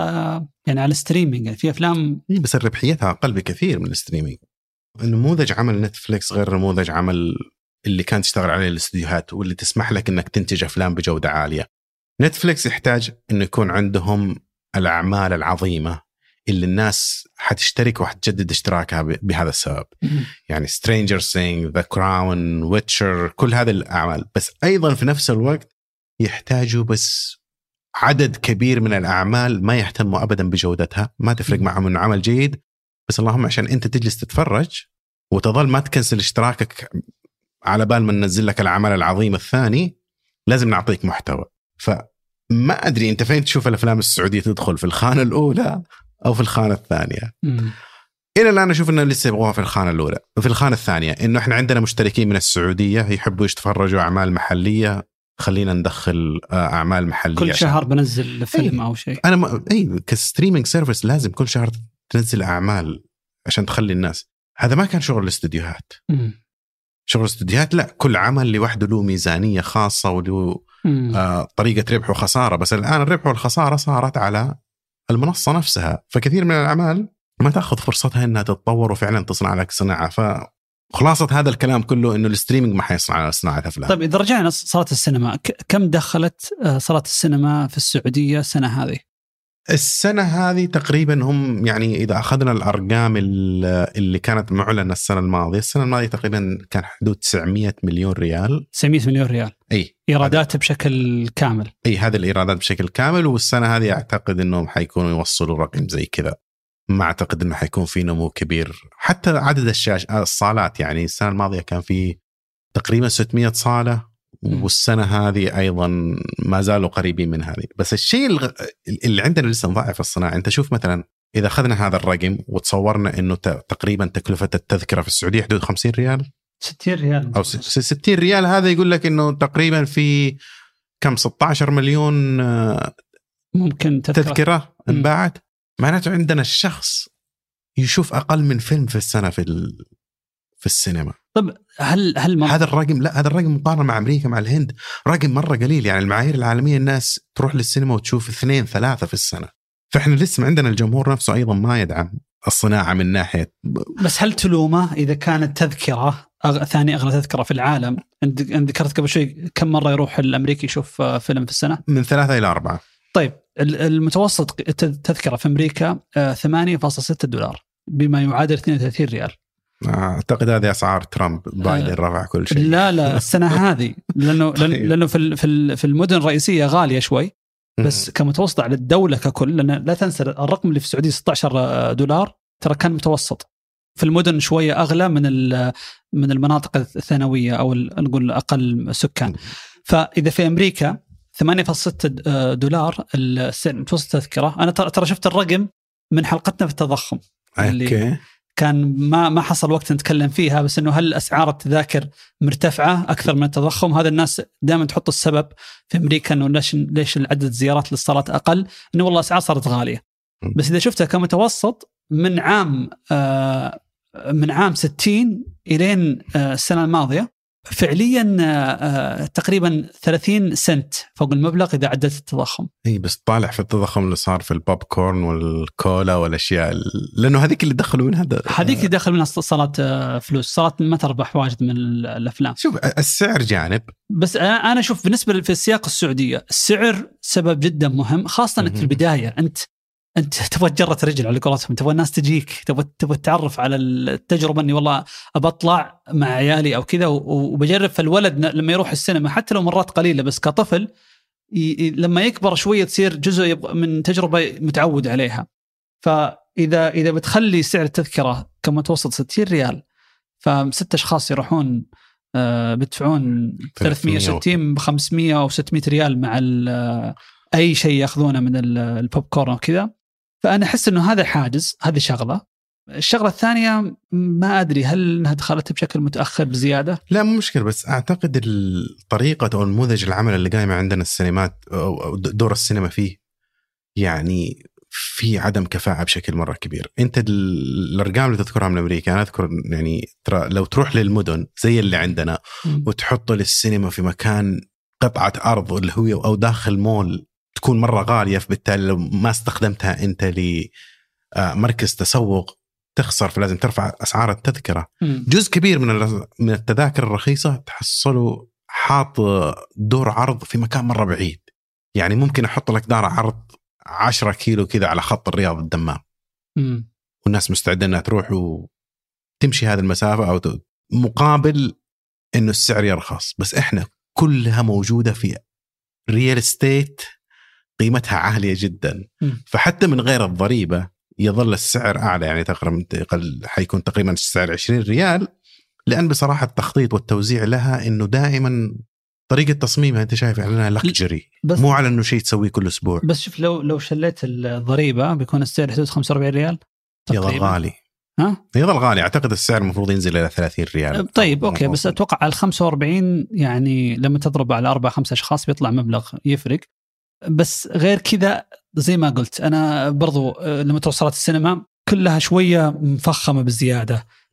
يعني على streaming يعني في أفلام إيه بس ربحيتها أقل بكثير من ال streaming. نموذج عمل نتفليكس غير نموذج عمل اللي كانت تشتغل عليه الاستديوهات واللي تسمح لك إنك تنتج أفلام بجودة عالية. نتفليكس يحتاج إنه يكون عندهم الأعمال العظيمة. اللي الناس حتشترك وحتجدد اشتراكها بهذا السبب. يعني Stranger Things The Crown Witcher كل هذه الأعمال. بس أيضا في نفس الوقت يحتاجوا بس عدد كبير من الأعمال ما يهتموا ابدا بجودتها. ما تفرق. معهم إنه عمل جيد. بس اللهم عشان أنت تجلس تتفرج وتظل ما تكنسل اشتراكك على بال ما ننزل لك العمل العظيم الثاني لازم نعطيك محتوى. فما أدري أنت فين تشوف الأفلام السعودية تدخل؟ في الخانة الأولى؟ أو في الخانة الثانية مم. إلى الآن أشوف إنه لسه يبغوها في الخانة الأولى في الخانة الثانية إنه إحنا عندنا مشتركين من السعودية يحبوا يتفرجوا أعمال محلية خلينا ندخل آه، أعمال محلية كل عشان- شهر بنزل فيلم أي. أو شيء أنا ما... اي ك streaming service لازم كل شهر تنزل أعمال عشان تخلي الناس هذا ما كان شغل الاستديوهات. شغل الاستديوهات لا كل عمل لوحده له ميزانية خاصة وله. آه طريقة ربح وخسارة بس الآن الربح والخسارة صارت على المنصة نفسها. فكثير من الأعمال ما تأخذ فرصتها إنها تتطور وفعلا تصنع لك صناعة. فخلاصة هذا الكلام كله إنه الستريمينج ما حيصنع صناعة أفلام. طيب إذا رجعنا صالات السينما كم دخلت صالات السينما في السعودية السنة هذه؟ السنة هذه تقريبا هم يعني إذا أخذنا الأرقام ال- اللي كانت معلنة السنة الماضية السنة الماضية تقريبا كان حدود 900 مليون ريال. 900 مليون ريال. أي. إيرادات بشكل كامل. أي هذه الإيرادات بشكل كامل والسنة هذه أعتقد أنهم حيكونوا يوصلوا رقم زي كذا. ما أعتقد أنه حيكون في نمو كبير. حتى عدد الشاش الصالات يعني السنة الماضية كان في تقريبا 600 صالة. مم. والسنة هذه أيضا ما زالوا قريبين من هذه. بس الشيء اللي عندنا لسه مضاعف الصناعة أنت شوف مثلا إذا أخذنا هذا الرقم وتصورنا أنه ت- تقريبا تكلفة التذكرة في السعودية حدود 50 ريال؟ 60 ريال. س- 60 ريال هذا يقول لك أنه تقريبا في كم؟ 16 مليون آه، ممكن تذكرة. تذكرة. انباعت؟ معناته عندنا الشخص يشوف أقل من فيلم في السنة في في السينما. طب هل هل. هذا الرقم لا هذا الرقم مقارنة مع أمريكا مع الهند رقم مرة قليل. يعني المعايير العالمية الناس تروح للسينما وتشوف اثنين ثلاثة في السنة. فإحنا لسه عندنا الجمهور نفسه أيضا ما يدعم الصناعة من ناحية بس هل تلومه إذا كانت تذكرة؟ أغ... ثاني أغلى تذكرة في العالم. أنت ذكرت قبل شوي كم مرة يروح الأمريكي يشوف آه، فيلم في السنة؟ من ثلاثة إلى أربعة. طيب ال- المتوسط التذكره في أمريكا آه، 8.6 دولار بما يعادل 32 ريال. أعتقد هذه أسعار ترامب بايدن رفع كل شيء. لا لا السنة هذه. لأنه طيب. لأنه في في ال- في المدن الرئيسية غالية شوي بس كمتوسط على الدولة ككل لأن لا تنسى الرقم اللي في السعودية 16 دولار ترى كان متوسط. في المدن شوية أغلى من من المناطق الثانوية أو نقول أقل سكان. فإذا في أمريكا 8.6 دولار السعر متوسط التذكره أنا ترى شفت الرقم من حلقتنا في التضخم. اللي- أوكي كان ما ما حصل وقت نتكلم فيها بس إنه هل أسعار التذاكر مرتفعة أكثر من التضخم؟ هذا الناس دائما تحط السبب في أمريكا إنه ليش ليش عدد الزيارات للصالات أقل؟ إنه والله الاسعار صارت غالية. بس إذا شفتها كمتوسط من عام آه من عام 60 إلين آه السنة الماضية فعليا آه آه تقريبا 30 سنت فوق المبلغ إذا عدلت التضخم. إي بس طالع في التضخم اللي صار في البوب كورن والكولا والأشياء ال- لأنه هذيك اللي دخلوا منها هذيك داخل منها صارت آه فلوس صارت ما تربح واجد من الأفلام. شوف السعر جانب. بس أنا أشوف بالنسبة في السياق السعودية السعر سبب جدا مهم خاصة انك في. البداية. أنت أنت تبغى تجرة رجل على قولتهم تبغى الناس تجيك تبغى تبغى تتعرف على التجربة إني والله أبى أطلع مع عيالي أو كذا وبجرب فالولد لما يروح السينما حتى لو مرات قليلة بس كطفل لما يكبر شوية تصير جزء من تجربة متعود عليها. فاذا إذا بتخلي سعر التذكرة كمتوسط 60 ريال فست أشخاص يروحون آه، بيدفعون 360 ب 500 أو 600 ريال مع ال- أي شيء يأخذونه من ال- البوب كورن وكذا فأنا أحس إنه هذا حاجز هذه شغلة. الشغلة الثانية ما أدري هل إنها دخلت بشكل متأخر بزيادة؟ لا مو مشكلة بس أعتقد الطريقة أو نموذج العمل اللي قايمة عندنا السينمات أو دور السينما فيه يعني في عدم كفاءة بشكل مرة كبير. أنت ال- الأرقام اللي تذكرها من أمريكا أنا أذكر يعني ترى لو تروح للمدن زي اللي عندنا وتحط للسينما في مكان قطعة أرض اللي هو أو داخل مول تكون مرة غالية فبالتالي لو ما استخدمتها أنت لمركز تسوق تخسر فلازم ترفع أسعار التذكرة مم. جزء كبير من من التذاكر الرخيصة تحصله حاط دور عرض في مكان مرة بعيد يعني ممكن أحط لك دار عرض 10 كيلو كذا على خط الرياض الدمام مم. والناس مستعدة إنها تروح وتمشي هذه المسافة أو مقابل إنه السعر يرخص بس إحنا كلها موجودة في ريال استيت قيمتها عالية جدا. فحتى من غير الضريبة يظل السعر أعلى. يعني تقريبا حيكون تقريبا السعر 20 ريال. لأن بصراحة التخطيط والتوزيع لها إنه دائما طريقة تصميمها أنت شايف اعلانها luxury بس مو على إنه شيء تسويه كل أسبوع. بس شوف لو لو شليت الضريبة بيكون السعر حدود 45 ريال يظل. غالي. ها؟ يظل غالي. أعتقد السعر المفروض ينزل إلى 30 ريال. طيب أوكي بس أتوقع على ال 45 يعني لما تضرب على أربع خمسة أشخاص بيطلع مبلغ يفرق. بس غير كذا زي ما قلت أنا برضو آه، لما تروح صالات السينما كلها شوية مفخمة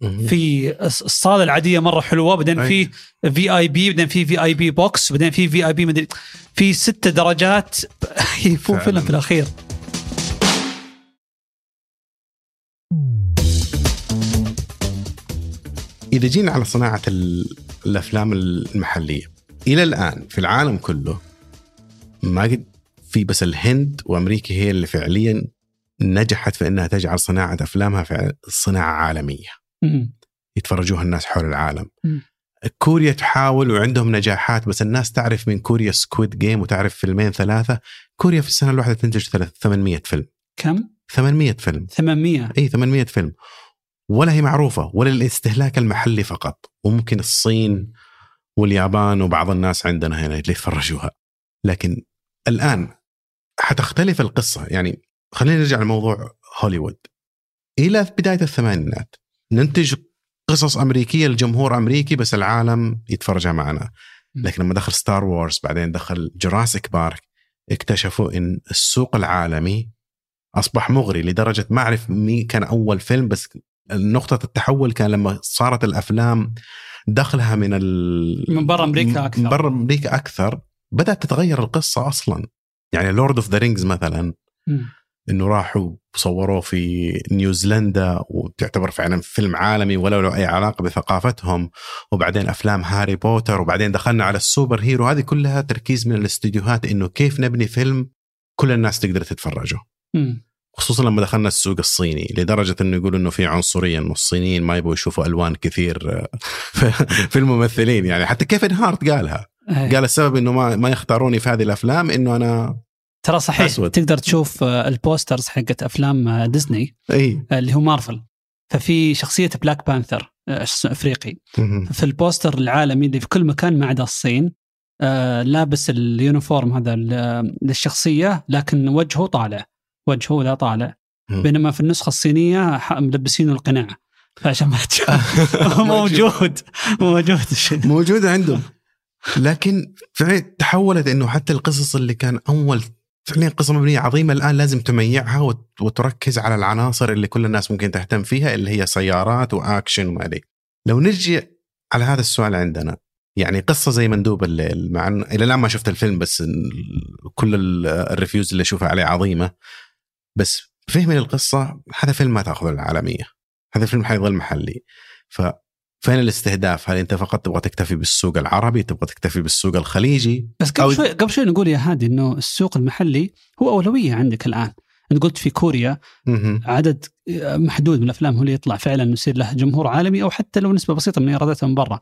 مهم. في الص- الصالة العادية مرة حلوة بعدين. في في اي بي بعدين في في اي بي بوكس بعدين في في اي بي مدري في ست درجات يفو فعلاً. فيلم في الأخير إذا جينا على صناعة ال- الأفلام المحلية إلى الآن في العالم كله ما قد في بس الهند وأمريكا هي اللي فعليا نجحت في إنها تجعل صناعة أفلامها فعلا صناعة عالمية. يتفرجوها الناس حول العالم. كوريا تحاول وعندهم نجاحات بس الناس تعرف من كوريا سكويد جيم وتعرف فيلمين ثلاثة. كوريا في السنة الواحدة تنتج ثلاث- 800 فيلم. كم؟ 800 فيلم. 800 اي 800 فيلم. ولا هي معروفة ولا الاستهلاك المحلي فقط. وممكن الصين واليابان وبعض الناس عندنا هنا اللي يتفرجوها. لكن الآن حتختلف القصة. يعني خلينا نرجع لموضوع هوليوود. إلى بداية الثمانينات ننتج قصص أمريكية لجمهور أمريكي بس العالم يتفرجها معنا. لكن لما دخل ستار وورز بعدين دخل جراسيك بارك اكتشفوا إن السوق العالمي أصبح مغري لدرجة ما أعرف مين كان أول فيلم بس نقطة التحول كان لما صارت الأفلام دخلها من ال... من برا أمريكا أكثر. من برا أمريكا أكثر بدأت تتغير القصة أصلا. يعني لورد اوف ذا رينجز مثلا. إنه راحوا صوروه في نيوزيلندا وتعتبر فعلا فيلم عالمي ولو له أي علاقة بثقافتهم وبعدين أفلام هاري بوتر وبعدين دخلنا على ال super hero هذه كلها تركيز من الاستديوهات إنه كيف نبني فيلم كل الناس تقدر تتفرجه. خصوصا لما دخلنا السوق الصيني لدرجة إنه يقولوا إنه في عنصرية إنه الصينيين ما يبغوا يشوفوا ألوان كثير في الممثلين يعني حتى كيفن هارت قالها. قال السبب إنه ما ما يختاروني في هذه الأفلام إنه أنا ترى صحيح أسود. تقدر تشوف آه، ال posters حقت أفلام آه، ديزني. إي. اللي هو مارفل. ففي شخصية بلاك بانثر آه، أفريقي. في ال poster العالمي اللي في كل مكان ما عدا الصين آه، لابس ال uniform هذا للشخصية لكن وجهه طالع. وجهه لا طالع. بينما في النسخة الصينية ملبسينه القناع. فعشان ما تشوف. موجود. موجود. موجوده عندهم. لكن فعلا تحولت إنه حتى القصص اللي كان أول فعليا قصة مبنية عظيمة الآن لازم تميعها وت- وتركز على العناصر اللي كل الناس ممكن تهتم فيها اللي هي سيارات وأكشن وما أدري. لو نرجع على هذا السؤال عندنا يعني قصة زي مندوب الليل مع ان إلى الآن ما شفت الفيلم بس كل ال- reviews اللي أشوفها عليه عظيمة. بس فهمي للقصة هذا فيلم ما تأخذه العالمية. هذا فيلم حيظل محلي. ففين الاستهداف؟ هل انت فقط تبغى تكتفي بالسوق العربي تبغى تكتفي بالسوق الخليجي؟ بس أو- قبل شوي قبل شوي نقول يا هادي إنه السوق المحلي هو أولوية عندك الآن. انت قلت في كوريا مهم. عدد محدود من الأفلام هو اللي يطلع فعلا يصير له جمهور عالمي أو حتى لو نسبة بسيطة من ايراداتها من برا.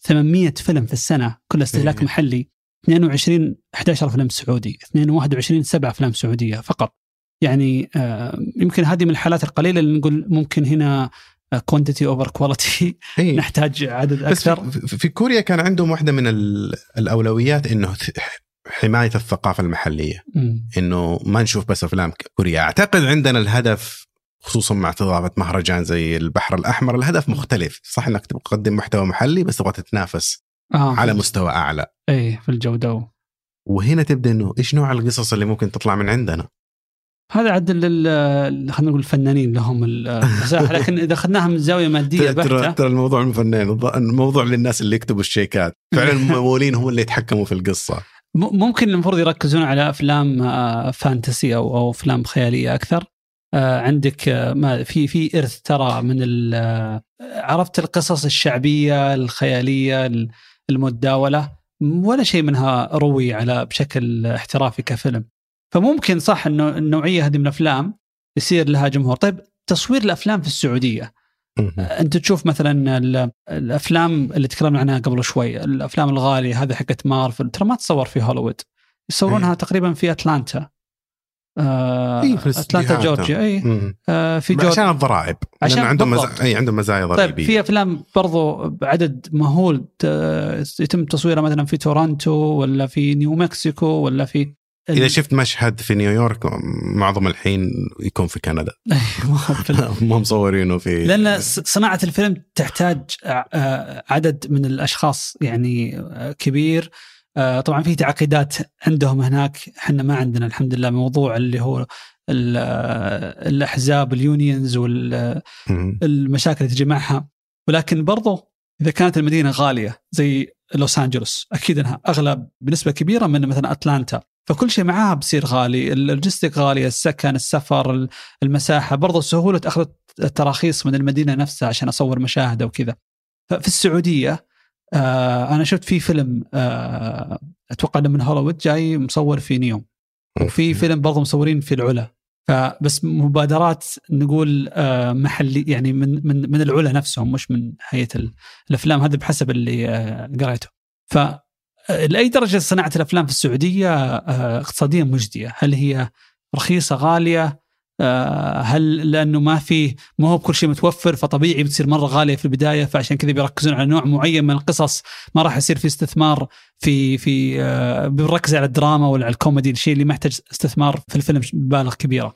800 فيلم في السنة كل استهلاك إيه. محلي. 22 11 فيلم سعودي. 22 7 أفلام سعودية فقط. يعني آه، يمكن هذه من الحالات القليلة اللي نقول ممكن هنا quantity over quality. نحتاج عدد بس أكثر. في, في, في كوريا كان عندهم واحدة من ال- الأولويات إنه حماية الثقافة المحلية. مم. إنه ما نشوف بس أفلام كوريا أعتقد عندنا الهدف خصوصا مع استضافه مهرجان زي البحر الأحمر الهدف مختلف. صح إنك تقدم محتوى محلي بس تبغى تتنافس آه. على مستوى أعلى. اي في الجودة. وهنا تبدأ إنه إيش نوع القصص اللي ممكن تطلع من عندنا؟ هذا لل- خلينا نقول الفنانين لهم المساحة لكن إذا أخذناها من زاوية مادية ترى بحتة. ترى الموضوع الفنان الموضوع للناس اللي يكتبوا الشيكات. فعلا الممولين هم اللي يتحكموا في القصة. ممكن المفروض يركزون على أفلام آه، فانتسي أو أو أفلام خيالية أكثر. آه، عندك آه، ما في في إرث ترى من عرفت القصص الشعبية الخيالية ال- المتداوله ولا شيء منها روي على بشكل احترافي كفيلم. فممكن صح إنه النوعية هذه من الأفلام يصير لها جمهور. طيب تصوير الأفلام في السعودية أنت تشوف مثلا ال- الأفلام اللي تكلمنا عنها قبل شوي الأفلام الغالية هذه حقت مارفل ترى ما تصور في هوليوود. يصورونها تقريبا في أتلانتا. آه إيه، في أتلانتا. جورجيا اي. آه في جورجيا. عشان الضرائب عشان عندهم. مزا... اي عندهم مزايا طيب ضريبيه في أفلام برضو بعدد مهول يتم تصويرها مثلا في تورنتو ولا في نيو مكسيكو ولا في إذا شفت مشهد في نيويورك معظم الحين يكون في كندا. هم مصورينه في لأن صناعة الفيلم تحتاج آه، عدد من الأشخاص يعني آه، كبير. آه، طبعا في تعقيدات عندهم هناك. إحنا ما عندنا الحمد لله موضوع اللي هو ال- آه، الأحزاب ال unions والمشاكل. اللي تجي معها. ولكن برضو إذا كانت المدينة غالية زي لوس أنجلوس أكيد إنها أغلى بنسبة كبيرة من مثلا أتلانتا. فكل شيء معاها بصير غالي. ال logistics غاليه السكن السفر المساحة. برضو سهولة أخذ التراخيص من المدينة نفسها عشان أصور مشاهد وكذا. ففي السعودية آه أنا شفت في فيلم آه أتوقع إنه من هوليوود جاي مصور في نيوم. وفي فيلم برضو مصورين في العلا. فبس مبادرات نقول آه محلي يعني من من من العلا نفسهم مش من هيئة ال- الأفلام. هذا بحسب اللي آه قريته ف لأي درجة صناعة الأفلام في السعودية آه اقتصاديا مجدية؟ هل هي رخيصة غالية؟ آه، هل لأنه ما في ما هو بكل شيء متوفر فطبيعي بتصير مرة غالية في البداية فعشان كذا بيركزون على نوع معين من القصص؟ ما راح يصير في استثمار في في آه، بنركز على الدراما ولا على الكوميدي الشيء اللي ما يحتاج استثمار في الفيلم بمبالغ كبيرة.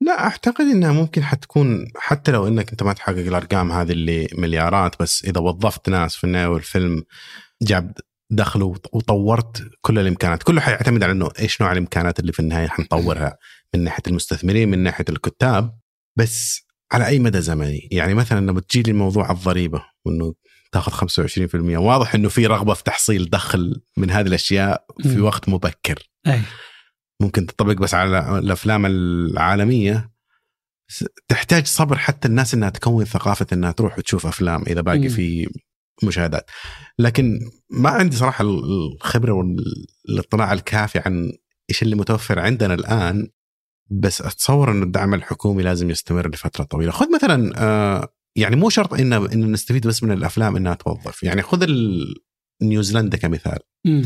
لا أعتقد إنها ممكن حتكون حتى لو إنك أنت ما تحقق الأرقام هذه اللي مليارات بس إذا وظفت ناس في النهايه والفيلم جاب دخل وط- وطورت كل الإمكانات. كله حيعتمد على إنه إيش نوع الإمكانات اللي في النهاية حنطورها من ناحية المستثمرين من ناحية الكتاب. بس على أي مدى زمني؟ يعني مثلا لما تجي لي موضوع الضريبة وانه تاخذ 25% واضح إنه في رغبة في تحصيل دخل من هذه الأشياء في. وقت مبكر. أي. ممكن تطبق بس على الأفلام العالمية. تحتاج صبر حتى الناس إنها تكون ثقافة إنها تروح وتشوف أفلام إذا باقي. في مشاهدات. لكن ما عندي صراحة ال- الخبرة والاطلاع الكافي عن إيش اللي متوفر عندنا الآن بس أتصور انه الدعم الحكومي لازم يستمر لفترة طويلة. خذ مثلا آه، يعني مو شرط ان إن نستفيد بس من الأفلام إنها توظف. يعني خذ نيوزيلندا كمثال. امم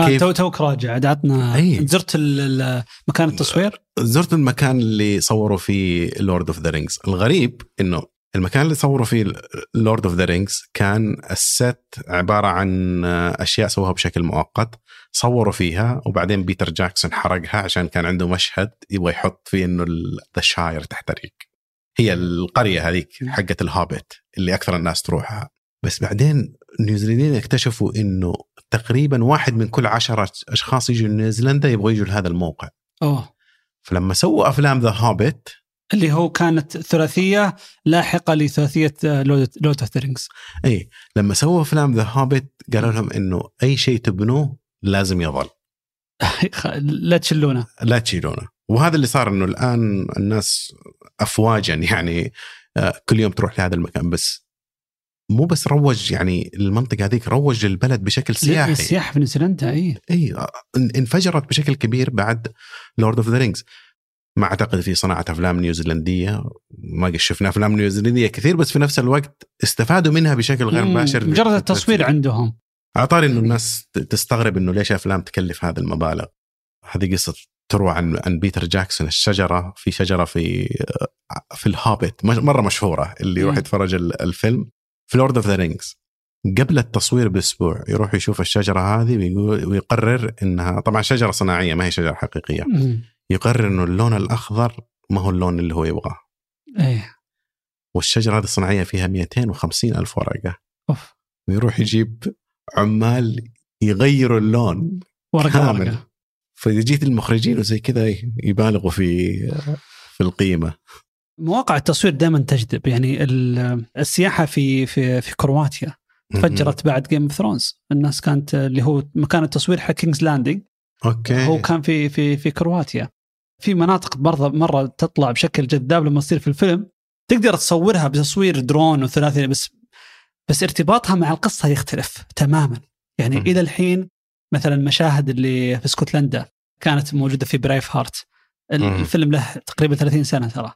آه كيف- to talk راجع. عطنا أي. زرت مكان التصوير؟ زرت المكان اللي صوروا فيه لورد اوف ذا رينجز الغريب إنه المكان اللي صوروا فيه لورد اوف ذا رينجز كان ال set عبارة عن أشياء سووها بشكل مؤقت صوروا فيها وبعدين بيتر جاكسون حرقها عشان كان عنده مشهد يبغى يحط فيه إنه The Shire تحترق هي القرية هذيك حقت الهوبيت اللي أكثر الناس تروحها. بس بعدين النيوزيلنديين اكتشفوا إنه تقريبا واحد من كل عشرة أشخاص يجوا نيوزيلندا يبغوا يجوا لهذا الموقع. أوه. فلما سووا أفلام The Hobbit اللي هو كانت ثلاثية لاحقة لثلاثية Lord of the Rings اي لما سووا افلام The Hobbit قالوا لهم إنه أي شيء تبنوه لازم يظل. لا تشلونه. لا تشيلونه. وهذا اللي صار إنه الآن الناس افواجا يعني آه، كل يوم تروح لهذا المكان. بس مو بس روج يعني المنطقة هذيك روج للبلد بشكل سياحي. السياحه في نيوزيلندا اي اي آه، إن- انفجرت بشكل كبير بعد Lord of the Rings ما أعتقد في صناعة أفلام نيوزيلندية ما قد شفنا أفلام نيوزيلندية كثير بس في نفس الوقت استفادوا منها بشكل غير مباشر. مجرد التصوير عندهم. طاري إنه الناس تستغرب إنه ليش أفلام تكلف هذا المبالغ. هذه قصة تروى عن عن بيتر جاكسون الشجرة في شجرة في في الهوبيت مش- مرة مشهورة اللي يروح. يتفرج ال- الفيلم. في Lord of the Rings قبل التصوير بأسبوع يروح يشوف الشجرة هذه ويقول ويقرر إنها طبعا شجرة صناعية ما هي شجرة حقيقية. يقرر إنه اللون الأخضر ما هو اللون اللي هو يبغاه. إيه. والشجرة هذه الصناعية فيها 250 ألف ورقة. أوف. ويروح يجيب عمال يغيروا اللون ورقة كامل. ورقة. فإذا جيت المخرجين وزي كذا يبالغوا في في القيمة. مواقع التصوير دائما تجذب. يعني ال- السياحة في في في كرواتيا تفجرت بعد Game of Thrones الناس كانت اللي هو مكان التصوير حق King's Landing okay. هو كان في في في كرواتيا. في مناطق برضه مرة تطلع بشكل جذاب لما تصير في الفيلم تقدر تصورها بتصوير درون وثلاثي بس بس ارتباطها مع القصة يختلف تماما يعني مم. إلى الحين مثلا المشاهد اللي في اسكتلندا كانت موجودة في Braveheart. الفيلم له تقريبا 30 سنة ترى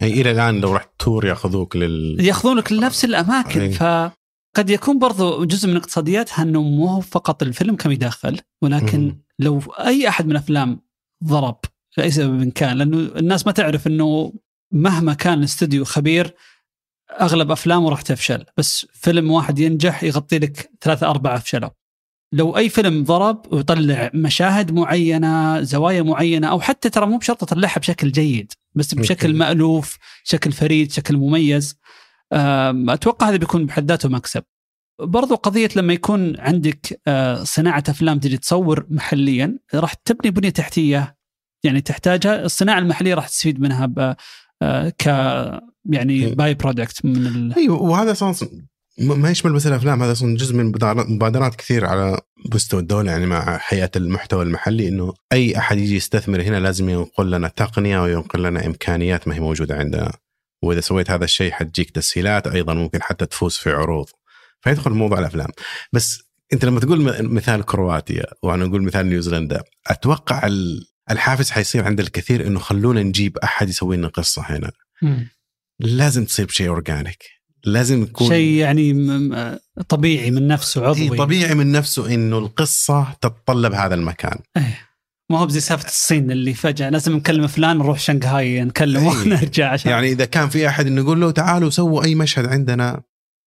يعني إلى الآن لو رحت tour يأخذوك لل يأخذونك لنفس الأماكن أي. فقد يكون برضو جزء من اقتصادياتها إنه مو فقط الفيلم كم يدخل ولكن مم. لو أي أحد من الافلام ضرب لأي سبب كان لأنه الناس ما تعرف إنه مهما كان الاستوديو خبير أغلب أفلامه راح تفشل. بس فيلم واحد ينجح يغطي لك ثلاثة أربعة فشلوا لو أي فيلم ضرب ويطلع مشاهد معينة زوايا معينة أو حتى ترى مو بشرط تطلعها بشكل جيد بس بشكل. مألوف شكل فريد شكل مميز. أتوقع هذا بيكون بحد ذاته مكسب. برضو قضية لما يكون عندك آه، صناعة أفلام تجي تصور محليا راح تبني بنية تحتية يعني تحتاجها الصناعة المحلية راح تستفيد منها ب آه، ك يعني. by-product من ال... أيوه وهذا أصلا ما يشمل بس الأفلام هذا أصلا جزء من مبادرات- كثير على مستوى الدولة يعني مع هيئة المحتوى المحلي إنه أي أحد يجي يستثمر هنا لازم ينقل لنا تقنية وينقل لنا إمكانيات ما هي موجودة عندنا. وإذا سويت هذا الشيء حتجيك تسهيلات أيضا ممكن حتى تفوز في عروض. فيدخل موضوع الأفلام. بس أنت لما تقول مثال كرواتيا وأنا أقول مثال نيوزيلندا أتوقع ال- الحافز حيصير عند الكثير إنه خلونا نجيب أحد يسوي لنا قصة هنا مم. لازم تصير بشيء اورجانيك لازم يكون شيء يعني م- م- طبيعي من نفسه عضوي إيه طبيعي من نفسه إنه القصة تتطلب هذا المكان إيه. ما هو زي سالفة الصين اللي فجأة لازم نكلم فلان نروح شنغهاي نكلم إيه. ونرجع عشان يعني إذا كان في أحد نقول له تعالوا سووا أي مشهد عندنا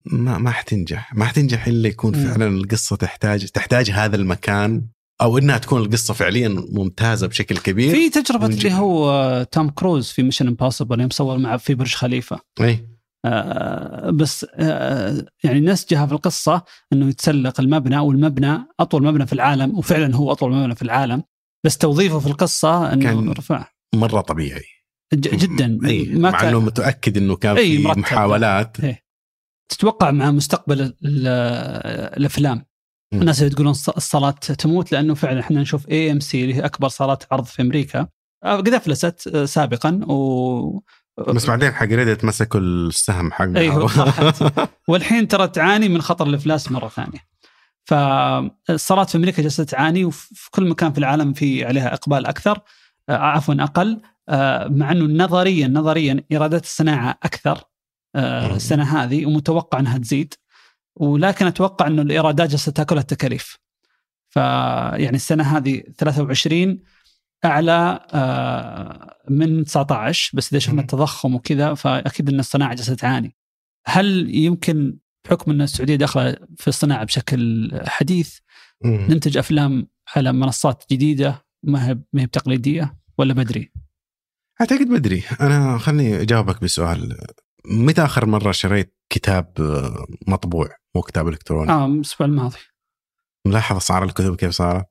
ما ما حتنجح ما حتنجح إلا يكون مم. فعلا القصة تحتاج تحتاج هذا المكان أو إنها تكون القصة فعليا ممتازة بشكل كبير. في ونجح. اللي هو توم كروز في Mission Impossible يوم صور مع في برج خليفة. اي آه، بس آه، يعني نسجها في القصة إنه يتسلق المبنى والمبنى أطول مبنى في العالم وفعلا هو أطول مبنى في العالم. بس توظيفه في القصة إنه كان رفع. مرة طبيعي. جدا. اي ما مع كان إنه متأكد إنه كان أي في. محاولات. تتوقع مع مستقبل ال- ال- الأفلام. الناس اللي تقولون الص- الصالات تموت لأنه فعلا إحنا نشوف AMC اللي هي أكبر صالات عرض في أمريكا آه، قد أفلست آه، سابقا و بس بعدين حق ريدت مسكوا السهم حقها راحت. والحين ترى تعاني من خطر الإفلاس مرة ثانية. فالصالات في أمريكا جالسة تعاني وفي كل مكان في العالم في عليها إقبال أكثر آه، عفوا أقل مع أنه نظريا نظريا ايرادات الصناعة أكثر. السنة هذه ومتوقع أنها تزيد ولكن أتوقع إنه الإيرادات جالسة تأكلها التكاليف. فيعني السنة هذه 23 أعلى آه، من 19 بس إذا شفنا. التضخم وكذا فأكيد إن الصناعة جالسة تعاني. هل يمكن بحكم إن السعودية داخلة في الصناعة بشكل حديث. ننتج أفلام على منصات جديدة ما هي ما هي بتقليدية ولا بدري؟ أعتقد بدري أنا خلني أجاوبك بسؤال متى آخر مرة شريت كتاب آه، مطبوع مو كتاب إلكتروني؟ آه الأسبوع الماضي. ملاحظ اسعار الكتب كيف صارت؟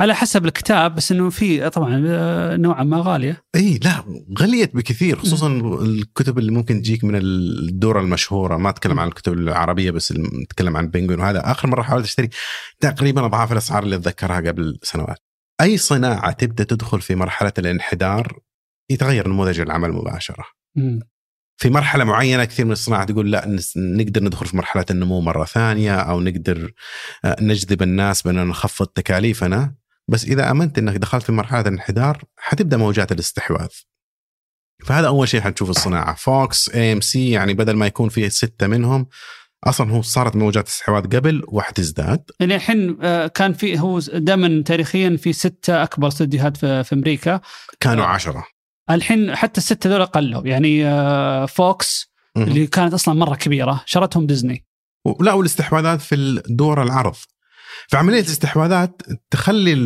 على حسب الكتاب بس إنه في طبعا آه، نوعا ما غالية. إي لا غليت بكثير خصوصا الكتب اللي ممكن تجيك من الدور المشهورة. ما أتكلم عن الكتب العربية بس نتكلم عن بنجوين وهذا. آخر مرة حاولت أشتري تقريبا أضعاف الأسعار اللي أتذكرها قبل سنوات. أي صناعة تبدأ تدخل في مرحلة الانحدار يتغير نموذج العمل مباشرة. في مرحلة معينة كثير من الصناعه تقول لا نقدر ندخل في مرحلة النمو مرة ثانية أو نقدر آه، نجذب الناس بأن نخفض تكاليفنا. بس إذا آمنت إنك دخلت في مرحلة الانحدار حتبدأ موجات الاستحواذ. فهذا أول شيء حتشوف الصناعة. Vox AMC يعني بدل ما يكون في ستة منهم أصلا هو صارت موجات استحواذ قبل وحتزداد يعني إلحين آه، كان في هو دائما تاريخيا في ستة أكبر استديوهات في, في أمريكا. كانوا عشرة. الحين حتى السته دول قلوا. يعني آه، فوكس. اللي كانت أصلا مرة كبيرة شرتهم ديزني. لا والاستحواذات في دور العرض. فعملية الاستحواذات تخلي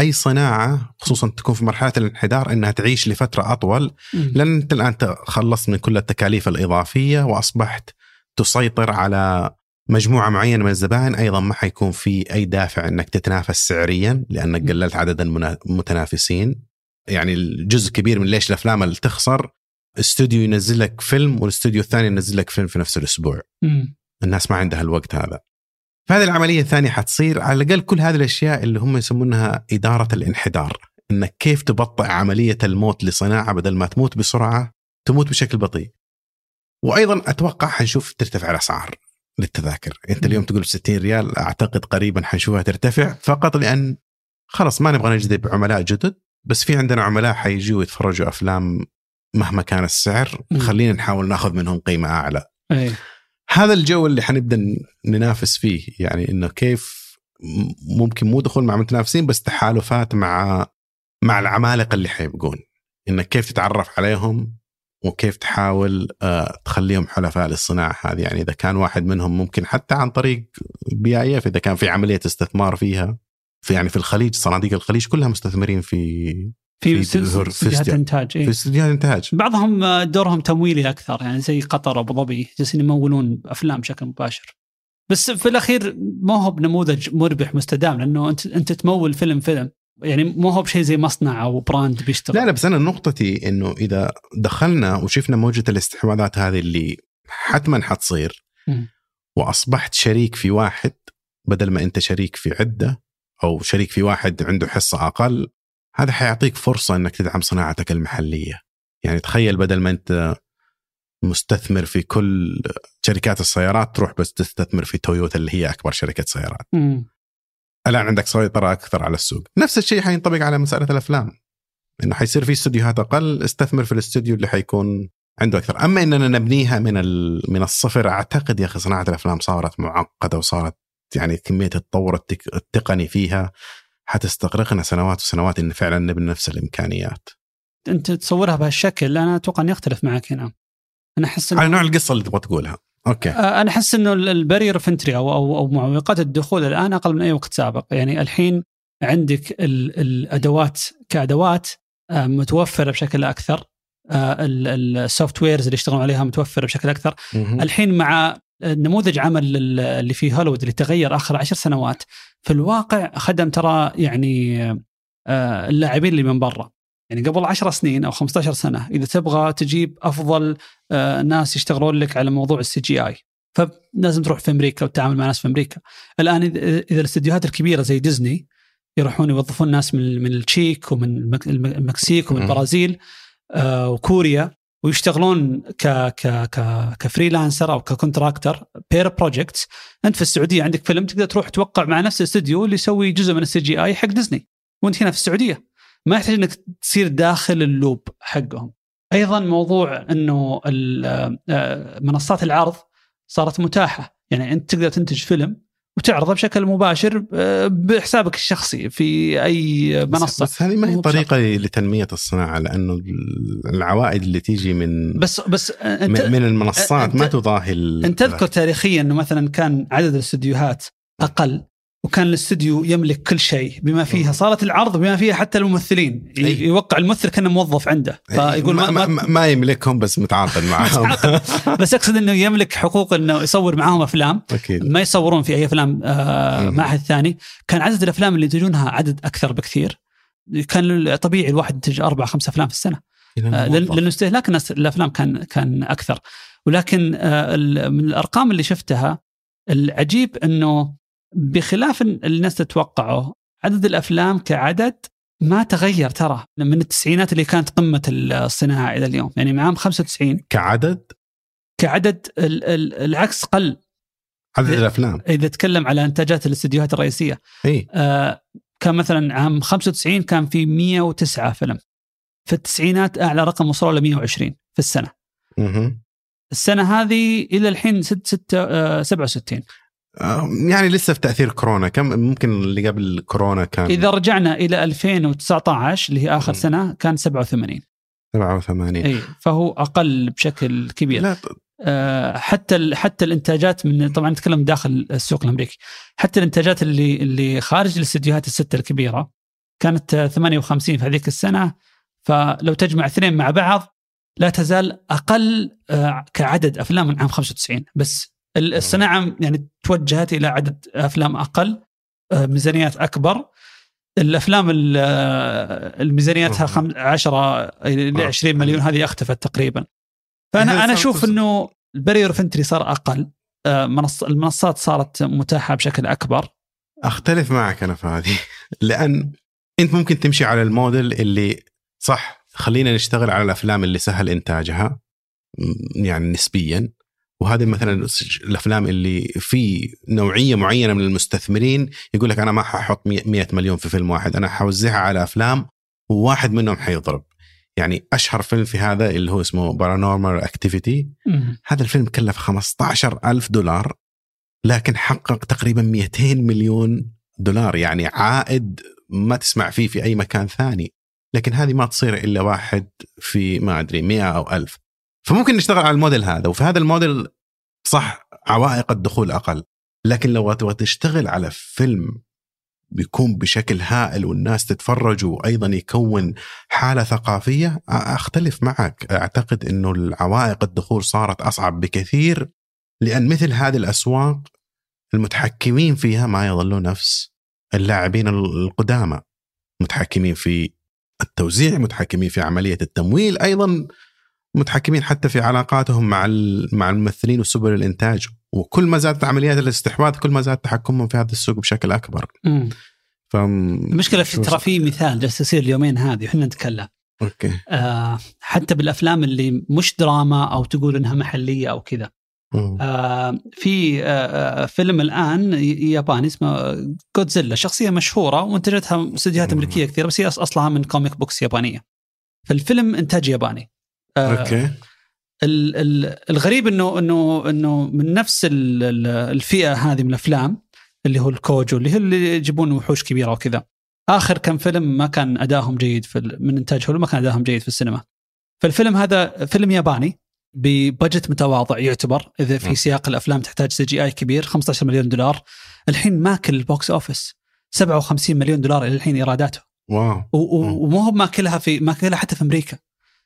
أي صناعة خصوصا تكون في مرحلة الانحدار إنها تعيش لفترة أطول. لأن أنت الان تخلصت من كل التكاليف الإضافية وأصبحت تسيطر على مجموعة معينة من الزبائن. أيضا ما حيكون في أي دافع إنك تتنافس سعريا لأنك قللت عدد المتنافسين. يعني الجزء كبير من ليش الأفلام اللي تخسر استوديو ينزل لك فيلم والاستوديو الثاني ينزل لك فيلم في نفس الأسبوع. مم. الناس ما عندها الوقت هذا. فهذه العملية الثانية حتصير على الأقل كل هذه الأشياء اللي هم يسمونها إدارة الانحدار. إنك كيف تبطئ عملية الموت لصناعة بدل ما تموت بسرعة تموت بشكل بطيء. وأيضا أتوقع حنشوف ترتفع الأسعار للتذاكر. أنت اليوم تقول 60 ريال أعتقد قريبا حنشوفها ترتفع فقط لأن خلاص ما نبغى نجذب عملاء جدد. بس في عندنا عملاء حيجوا يتفرجوا أفلام مهما كان السعر. خلينا نحاول ناخذ منهم قيمة أعلى. إيه. هذا الجو اللي حنبدأ ننافس فيه يعني إنه كيف ممكن مو دخول مع متنافسين بس تحالفات مع مع العمالقة اللي حيبقون. إنك كيف تتعرف عليهم وكيف تحاول آه، تخليهم حلفاء للصناعة هذه. يعني إذا كان واحد منهم ممكن حتى عن طريق PIF إذا كان في عملية استثمار فيها في يعني في الخليج صناديق الخليج كلها مستثمرين في في في س- س- ظهور- في جهات استديو- إنتاج في إيه. استديوهات إنتاج. بعضهم آه، دورهم تمويلي أكثر يعني زي قطر أبو ظبي جالسين يمولون أفلام بشكل مباشر. بس في الأخير ما هو بنموذج مربح مستدام لأنه أنت أنت تمول فيلم فيلم. يعني مو هو بشيء زي مصنع أو brand بيشتغل. لا لا بس أنا نقطتي إنه إذا دخلنا وشفنا موجة الاستحواذات هذه اللي حتما حتصير. وأصبحت شريك في واحد بدل ما أنت شريك في عدة أو شريك في واحد عنده حصة أقل هذا حيعطيك فرصة إنك تدعم صناعتك المحلية. يعني تخيل بدل ما أنت مستثمر في كل شركات السيارات تروح بس تستثمر في تويوتا اللي هي أكبر شركة سيارات. مم. الآن عندك سيطرة أكثر على السوق. نفس الشيء حينطبق على مسألة الأفلام. إنه حيصير في استديوهات أقل استثمر في الاستوديو اللي حيكون عنده أكثر. أما إننا نبنيها من من الصفر أعتقد يا أخي صناعة الأفلام صارت معقدة وصارت يعني كمية التطور التقني فيها حتستغرقنا سنوات وسنوات إن فعلا نبني نفس الإمكانيات. أنت تصورها بهالشكل أنا أتوقع إني أختلف معك هنا. أنا أحس على نوع القصة اللي تبغى تقولها. okay. آه، أنا أحس إنه ال barrier of entry أو أو أو معوقات الدخول الآن أقل من أي وقت سابق. يعني الحين عندك ال- الأدوات كأدوات آه، متوفرة بشكل أكثر. ال softwares اللي يشتغلون عليها متوفرة بشكل أكثر. الحين مع نموذج عمل ال- اللي في هوليوود اللي تغير آخر عشر سنوات. في الواقع خدم ترى يعني آه، اللاعبين اللي من برا. يعني قبل 10 سنين أو 15 سنة إذا تبغى تجيب أفضل آه، ناس يشتغلون لك على موضوع ال CGI. فلازم تروح في أمريكا وتتعامل مع ناس في أمريكا. الآن إذا الاستديوهات الكبيرة زي ديزني يروحون يوظفون ناس من من التشيك ومن المك- المكسيك ومن. البرازيل آه، وكوريا. ويشتغلون ك ك ك ك freelancer أو ك contractor per project أنت في السعودية عندك فيلم تقدر تروح توقع مع نفس الاستوديو اللي يسوي جزء من ال CGI حق ديزني. وأنت هنا في السعودية. ما يحتاج إنك تصير داخل ال loop حقهم. أيضا موضوع إنه ال- آه، منصات العرض صارت متاحة. يعني أنت تقدر تنتج فيلم وتعرضه بشكل مباشر آه، بحسابك الشخصي في أي بس, منصة بس هذه ما هي. طريقه لتنمية الصناعة لأنه العوائد اللي تيجي من بس بس آه، انت من من المنصات أنت- ما تضاهي أنت تذكر تاريخيا إنه مثلا كان عدد الاستديوهات أقل وكان الاستوديو يملك كل شيء بما فيها. صاله العرض بما فيها حتى الممثلين. أي. يوقع الممثل كأنه موظف عنده. فيقول ما, ما, ما, ما يملكهم بس متعاقد معهم بس اقصد إنه يملك حقوق إنه يصور معاهم أفلام. أكيد. ما يصورون في أي أفلام آه. مع أحد ثاني. كان عدد الأفلام اللي ينتجونها عدد أكثر بكثير. كان طبيعي الواحد ينتج أربع خمس أفلام في السنة. آه، لأن استهلاك الناس الأفلام كان كان أكثر. ولكن آه، من الأرقام اللي شفتها العجيب إنه بخلاف اللي الناس تتوقعه عدد الأفلام كعدد ما تغير ترى من التسعينات اللي كانت قمة الصناعة إلى اليوم يعني من عام 95 كعدد؟ كعدد ال- ال- العكس قل. عدد. الأفلام. إذا تكلم على إنتاجات الاستديوهات الرئيسية. إي. آه، كان مثلا عام 95 كان في 109 فيلم. في التسعينات أعلى رقم وصل ل 120 في السنة. مهم. السنة هذه إلى الحين 6 6 67 آه، يعني لسه في تأثير كورونا. كم ممكن اللي قبل كورونا كان؟ إذا رجعنا إلى 2019 اللي هي آخر مم. سنة كان 87 87 إي فهو أقل بشكل كبير. لا آه، حتى ال- حتى الإنتاجات من طبعا نتكلم داخل السوق الأمريكي. حتى الإنتاجات اللي اللي خارج الاستديوهات الستة الكبيرة كانت آه، 58 في هذيك السنة. فلو تجمع اثنين مع بعض لا تزال أقل آه، كعدد أفلام من عام 95 بس الصناعة يعني توجهت إلى عدد أفلام أقل آه، ميزانيات أكبر. الأفلام ال- آه، الميزانياتها خم- 10 ل آه. 20 مليون هذه أختفت تقريبا. فانا أنا أشوف إنه ال barrier of entry صار أقل آه، منص المنصات صارت متاحة بشكل أكبر. أختلف معك أنا في هذه. لأن أنت ممكن تمشي على الموديل اللي صح خلينا نشتغل على الأفلام اللي سهل إنتاجها يعني نسبيا. وهذه مثلا الأفلام اللي في نوعية معينة من المستثمرين يقول لك أنا ما ححط 100 مليون في فيلم واحد أنا حوزعها على أفلام وواحد منهم حيضرب. يعني أشهر فيلم في هذا اللي هو اسمه Paranormal Activity هذا الفيلم كلف 15 ألف دولار لكن حقق تقريبا 200 مليون دولار. يعني عائد ما تسمع فيه في أي مكان ثاني. لكن هذه ما تصير إلا واحد في ما أدري 100 أو ألف. فممكن نشتغل على الموديل هذا وفي هذا الموديل صح عوائق الدخول أقل لكن لو تبغى تشتغل على فيلم بيكون بشكل هائل والناس تتفرج وأيضا يكون حالة ثقافية أختلف معك. أعتقد إنه العوائق الدخول صارت أصعب بكثير لأن مثل هذه الأسواق المتحكمين فيها ما يظلوا نفس اللاعبين القدامى. متحكمين في التوزيع متحكمين في عملية التمويل أيضا متحكمين حتى في علاقاتهم مع مع الممثلين وسبل الإنتاج. وكل ما زادت عمليات الاستحواذ كل ما زاد تحكمهم في هذا السوق بشكل أكبر. مم. ف المشكلة في ترى في مثال جالس يصير اليومين هذه إحنا نتكلم. أوكي. آه حتى بالأفلام اللي مش دراما أو تقول إنها محلية أو كذا. آه في آه آه، فيلم الآن ياباني اسمه جودزيلا شخصية مشهورة ومنتجتها استديوهات. أمريكية كثيرة بس هي أصلها من comic books يابانية. فالفيلم إنتاج ياباني. أوكي. ال- ال- الغريب إنه إنه إنه من نفس ال- ال- الفئة هذه من الأفلام اللي هو ال kaiju اللي هو اللي يجيبون وحوش كبيرة وكذا. آخر كم فيلم ما كان ادائهم جيد في من إنتاج هوليوود ما كان ادائهم جيد في السينما. فالفيلم هذا فيلم ياباني ب budget متواضع يعتبر إذا في نعم. سياق الأفلام تحتاج CGI كبير 15 مليون دولار. الحين ماكل ال box office 57 مليون دولار إلى الحين إيراداته. wow. مم. ومو هو ماكلها في ماكلها حتى في أمريكا.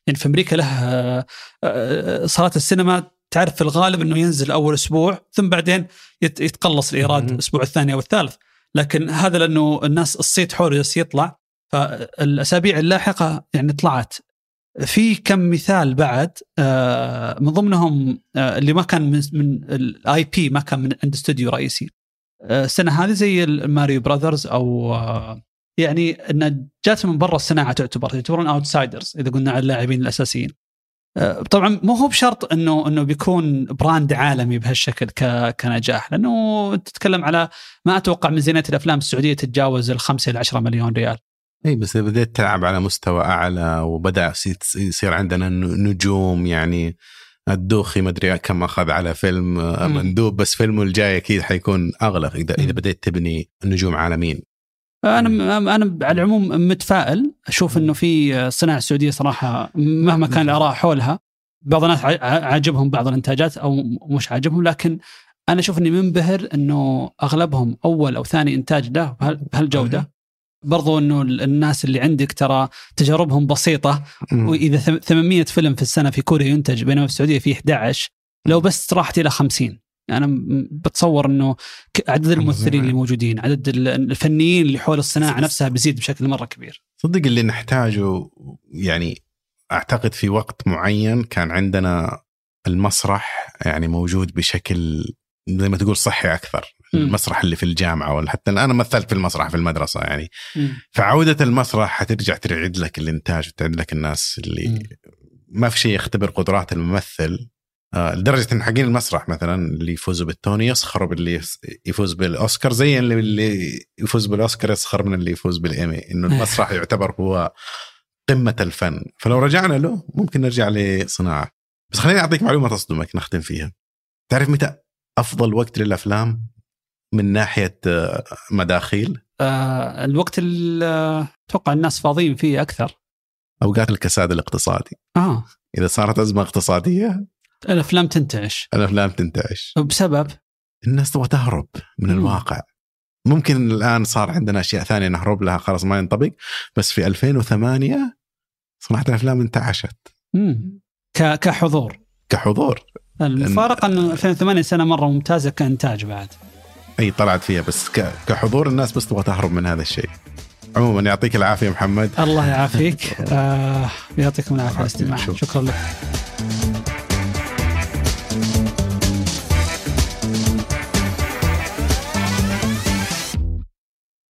يعني في أمريكا له آه، آه، صالات السينما تعرف في الغالب إنه ينزل أول أسبوع ثم بعدين يت- يتقلص الإيراد. الأسبوع الثاني أو الثالث. لكن هذا لأنه الناس الصيت حوله يطلع فالأسابيع اللاحقة يعني طلعت. في كم مثال بعد آه، من ضمنهم اللي ما كان من, من ال IP ما كان من عند استوديو رئيسي. السنة هذه زي ال Mario Brothers أو يعني انها جات من برا الصناعة تعتبر يعتبرون outsiders إذا قلنا على اللاعبين الأساسيين. آه، طبعا مو هو بشرط إنه إنه بيكون brand عالمي بهالشكل كنجاح لأنه تتكلم على ما أتوقع ميزانيه الأفلام السعودية تتجاوز الخمسة إلى 10 مليون ريال. إي بس إذا بديت تلعب على مستوى أعلى وبدأ يصير- عندنا نجوم يعني الدوخي ما أدري كم أخذ على فيلم آه،. مندوب بس فيلمه الجاي أكيد حيكون اغلى إذا إذا. بديت تبني نجوم عالمين أنا أنا على العموم متفائل. أشوف إنه في الصناعه السعوديه صراحة مهما كان الآراء حولها بعض الناس عاجبهم بعض الإنتاجات أو مش عاجبهم لكن أنا أشوف إني منبهر إنه أغلبهم أول أو ثاني إنتاج له بهال- بهالجوده برضو إنه ال- الناس اللي عندك ترى تجاربهم بسيطة. وإذا ثم- 800 فيلم في السنة في كوريا ينتج بينما في السعودية في 11 لو بس راحت إلى 50 أنا م- بتصور إنه عدد الممثلين اللي موجودين عدد ال- الفنيين اللي حول الصناعة نفسها بيزيد بشكل مرة كبير. صدق اللي نحتاجه يعني أعتقد في وقت معين كان عندنا المسرح يعني موجود بشكل زي ما تقول صحي أكثر. مم. المسرح اللي في الجامعة ولا حتى أنا مثلت في المسرح في المدرسة يعني. فعودة المسرح حترجع تعيد لك الإنتاج وتعيد لك الناس اللي مم. ما في شيء يختبر قدرات الممثل. لدرجة إن حقين المسرح مثلا اللي يفوزوا بالتوني يسخروا باللي يفوز بالأوسكار زي اللي- يفوز بالأوسكار يسخر من اللي يفوز بالإيمي إنه المسرح يعتبر هو قمة الفن. فلو رجعنا له ممكن نرجع لصناعة. بس خليني أعطيك معلومة تصدمك نختم فيها. تعرف متى أفضل وقت للأفلام من ناحية آه، مداخيل؟ آه الوقت اللي أتوقع الناس فاضيين فيه أكثر. أوقات الكساد الاقتصادي. آه. إذا صارت أزمة اقتصادية الأفلام تنتعش. الأفلام تنتعش. بسبب الناس تبغى تهرب من. الواقع. ممكن الآن صار عندنا أشياء ثانية نهرب لها خلاص ما ينطبق بس في 2008 صناعة الأفلام انتعشت. مم. ك- كحضور. كحضور. المفارقة انه 2008 سنة مرة ممتازة كإنتاج بعد. أي طلعت فيها بس كحضور الناس بس تبغى تهرب من هذا الشيء. عموما يعطيك العافية محمد. الله يعافيك. آه يعطيكم العافية شكراً. شكرا لك.